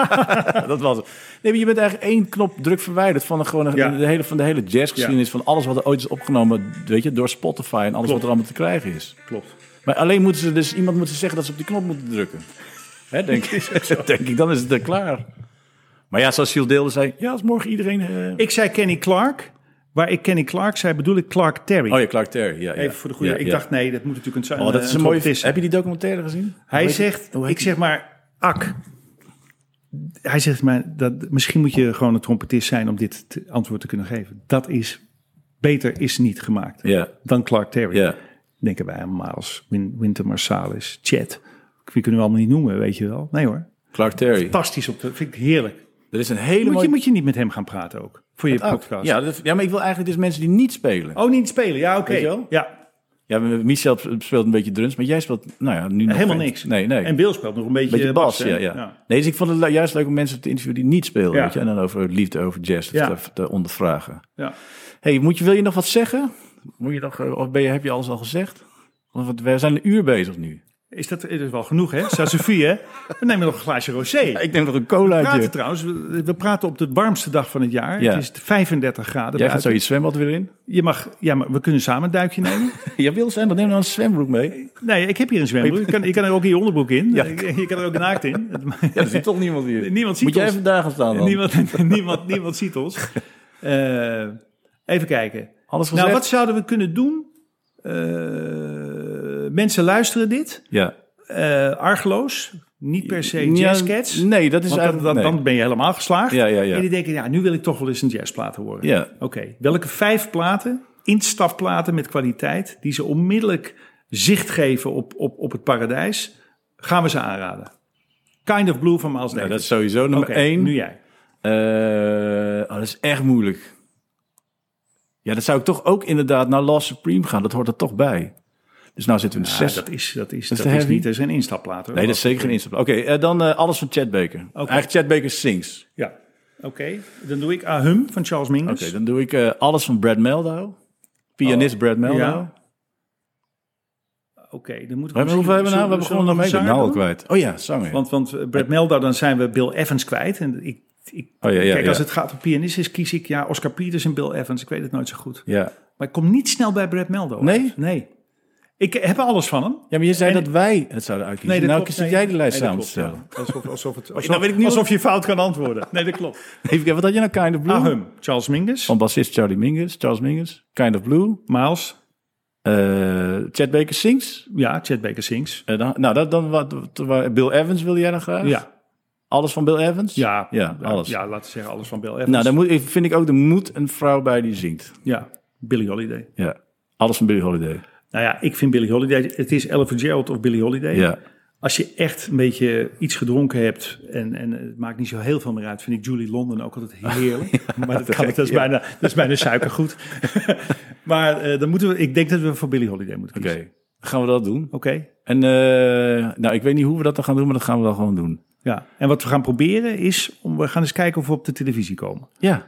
dat was het. Nee, maar je bent eigenlijk één knop druk verwijderd van, een, gewoon een- Ja. de, hele, van de hele jazzgeschiedenis. Van alles wat er ooit is opgenomen, weet je, door Spotify en alles Klopt. wat er allemaal te krijgen is. Klopt. Maar alleen moeten ze dus, iemand moet ze zeggen dat ze op die knop moeten drukken. Hè, denk, ik. denk ik, dan is het er klaar. Maar ja, zoals Gilles Deelde zei, ja, als morgen iedereen... eh, Ik zei Kenny Clark. Waar ik Kenny Clark zei, bedoel ik Clark Terry. Oh ja, Clark Terry. Ja, ja. Even voor de goede. Ja, ik ja. dacht, nee, dat moet natuurlijk een Oh, dat is een mooie... zijn. Heb je die documentaire gezien? Hij Hoe zegt, die? Ik zeg maar, Ak. hij zegt maar, dat, misschien moet je gewoon een trompetist zijn om dit te- antwoord te kunnen geven. Dat is, beter is niet gemaakt Ja, dan Clark Terry. Denken wij allemaal als Win, Winter Marsalis, Chet. Wie kunnen we allemaal niet noemen, weet je wel. Nee hoor, Clark Terry. fantastisch. Op de, vind ik heerlijk. Er is een hele Moet mooie... je, moet je niet met hem gaan praten ook, voor je Ook. podcast. Ja, dat- ja, maar ik wil eigenlijk dus mensen die niet spelen. Oh, niet spelen. Ja, oké. Ja, Ja, Michel speelt een beetje drums, maar jij speelt, nou ja, nu nog helemaal geen- niks. Nee, nee. En Bill speelt nog een beetje, beetje bas, ja, ja, Nee, dus ik vond het juist leuk om mensen te interviewen die niet spelen, Ja. weet je, en dan over liefde, over jazz Ja. te, te ondervragen. Ja. Hey, moet je, wil je nog wat zeggen? Moet je nog, eh, of ben je, heb je alles al gezegd? Want we zijn een uur bezig nu. Is dat is wel genoeg, hè? Sophie, hè? We nemen nog een glaasje rosé. Ik neem nog een We praten trouwens, we, we praten op de warmste dag van het jaar. Ja. Het is 35 graden. Jij gaat zo je zwembad weer in? Je mag, ja, maar we kunnen samen een duikje nemen. Je wil zwemmen, neem dan een zwembroek mee. Nee, ik heb hier een zwembroek. Je kan, je kan er ook in je onderbroek in. Ja. Je kan er ook naakt in. Ja, er zit toch niemand hier. Niemand ziet Moet jij ons. even daar gaan staan dan? Niemand, niemand, niemand ziet ons. Eh, even kijken. Alles gezegd? Nou, wat zouden we kunnen doen? Eh, mensen luisteren dit. Ja. Eh argeloos. Niet per se Ja, jazzcats. Nee, dat is eigenlijk... dan, nee. dan ben je helemaal geslaagd. Ja, ja, ja. En die denken, ja, nu wil ik toch wel eens een jazzplaat horen. Ja. Oké, welke vijf platen, instapplaten met kwaliteit, die ze onmiddellijk zicht geven op, op, op het paradijs, gaan we ze aanraden? Kind of Blue van Miles Nou, Davis. dat is sowieso nummer één. nu jij. Oh, dat is echt moeilijk. Ja, dat zou ik toch ook inderdaad naar Lost Supreme gaan. Dat hoort er toch bij. Dus nou zitten we in de zes. dat is, dat is, dat is heavy? niet, dat is een instapplaat. Hoor. Nee, dat is zeker geen instap. Oké, eh, dan eh, alles van Chad Baker. Eigenlijk Chad Baker sings. Ja, oké. Dan doe ik Ahum van Charles Oké, Mingus. dan doe ik eh, alles van Brad Meldow. Pianist Oh, Brad Meldow. ja. Oké, dan moeten We hoeveel hebben we nou? We begonnen daarmee. we Nou al kwijt. Oh ja, zanger. Want, want Brad Meldow, dan zijn we Bill Evans kwijt. En ik, ik, Oh ja, ja, kijk, als het gaat om pianisten, kies ik ja, Oscar Peters en Bill Evans. Ik weet het nooit zo goed. Ja. Maar ik kom niet snel bij Brad Meldow. Nee? uit. Nee. Ik heb alles van hem. ja, maar je zei En- dat wij het zouden uitkiezen. dat nou, klopt. Nee, jij de lijst nee, dat samen te klopt, stellen. ja. Alsof, alsof, het, alsof, nou weet ik niet alsof je fout kan antwoorden. Nee, dat klopt. Even kijken, wat had je nou? Kind of Blue? Ahum, Charles Mingus, Van bassist Charlie Mingus. Charles Mingus. Kind of Blue. Miles, Eh, Chad Baker sings. ja, Chet Baker Sings. Eh, dan, nou, dat, dan wat, Bill Evans wilde jij dan graag? Ja, Alles van Bill Evans? ja, Ja, alles. Ja, laten we zeggen alles van Bill Evans. Nou, dan moet, ik- vind ik ook, er moet een vrouw bij die zingt. Ja, Billie Holiday. Ja. Alles van Billie Holiday. Nou ja, ik vind Billie Holiday, het is Ella Fitzgerald of Billie Holiday. Ja. Als je echt een beetje iets gedronken hebt en, en het maakt niet zo heel veel meer uit, vind ik Julie London ook altijd heerlijk. maar dat, kan, dat, is bijna, dat is bijna suikergoed. maar eh, dan moeten we, ik denk dat we voor Billie Holiday moeten Oké, kiezen. dan gaan we dat doen. Oké. En eh, nou, ik weet niet hoe we dat dan gaan doen, maar dat gaan we dan gewoon doen. Ja. En wat we gaan proberen is, om, we gaan eens kijken of we op de televisie komen. Ja.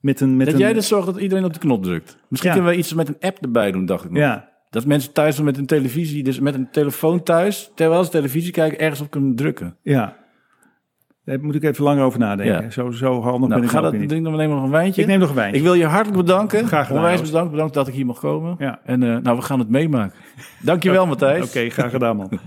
Met een, met Dat een, jij dus zorgt dat iedereen op de knop drukt. Misschien Ja. kunnen we iets met een app erbij doen, dacht ik nog. Ja, Dat mensen thuis dan met een televisie, dus met een telefoon thuis, terwijl ze televisie kijken, ergens op kunnen drukken. ja. Daar moet ik even langer over nadenken. Ja. Zo, zo handig ben Nou, ik ga dat doen, dan nemen we nog een wijntje. Ik neem nog een wijntje. Ik wil je hartelijk bedanken. Graag gedaan, Onwijs bedankt. Bedankt dat ik hier mag komen. Ja. En eh, nou, we gaan het meemaken. Dankjewel, Matthijs. Oké, graag gedaan man.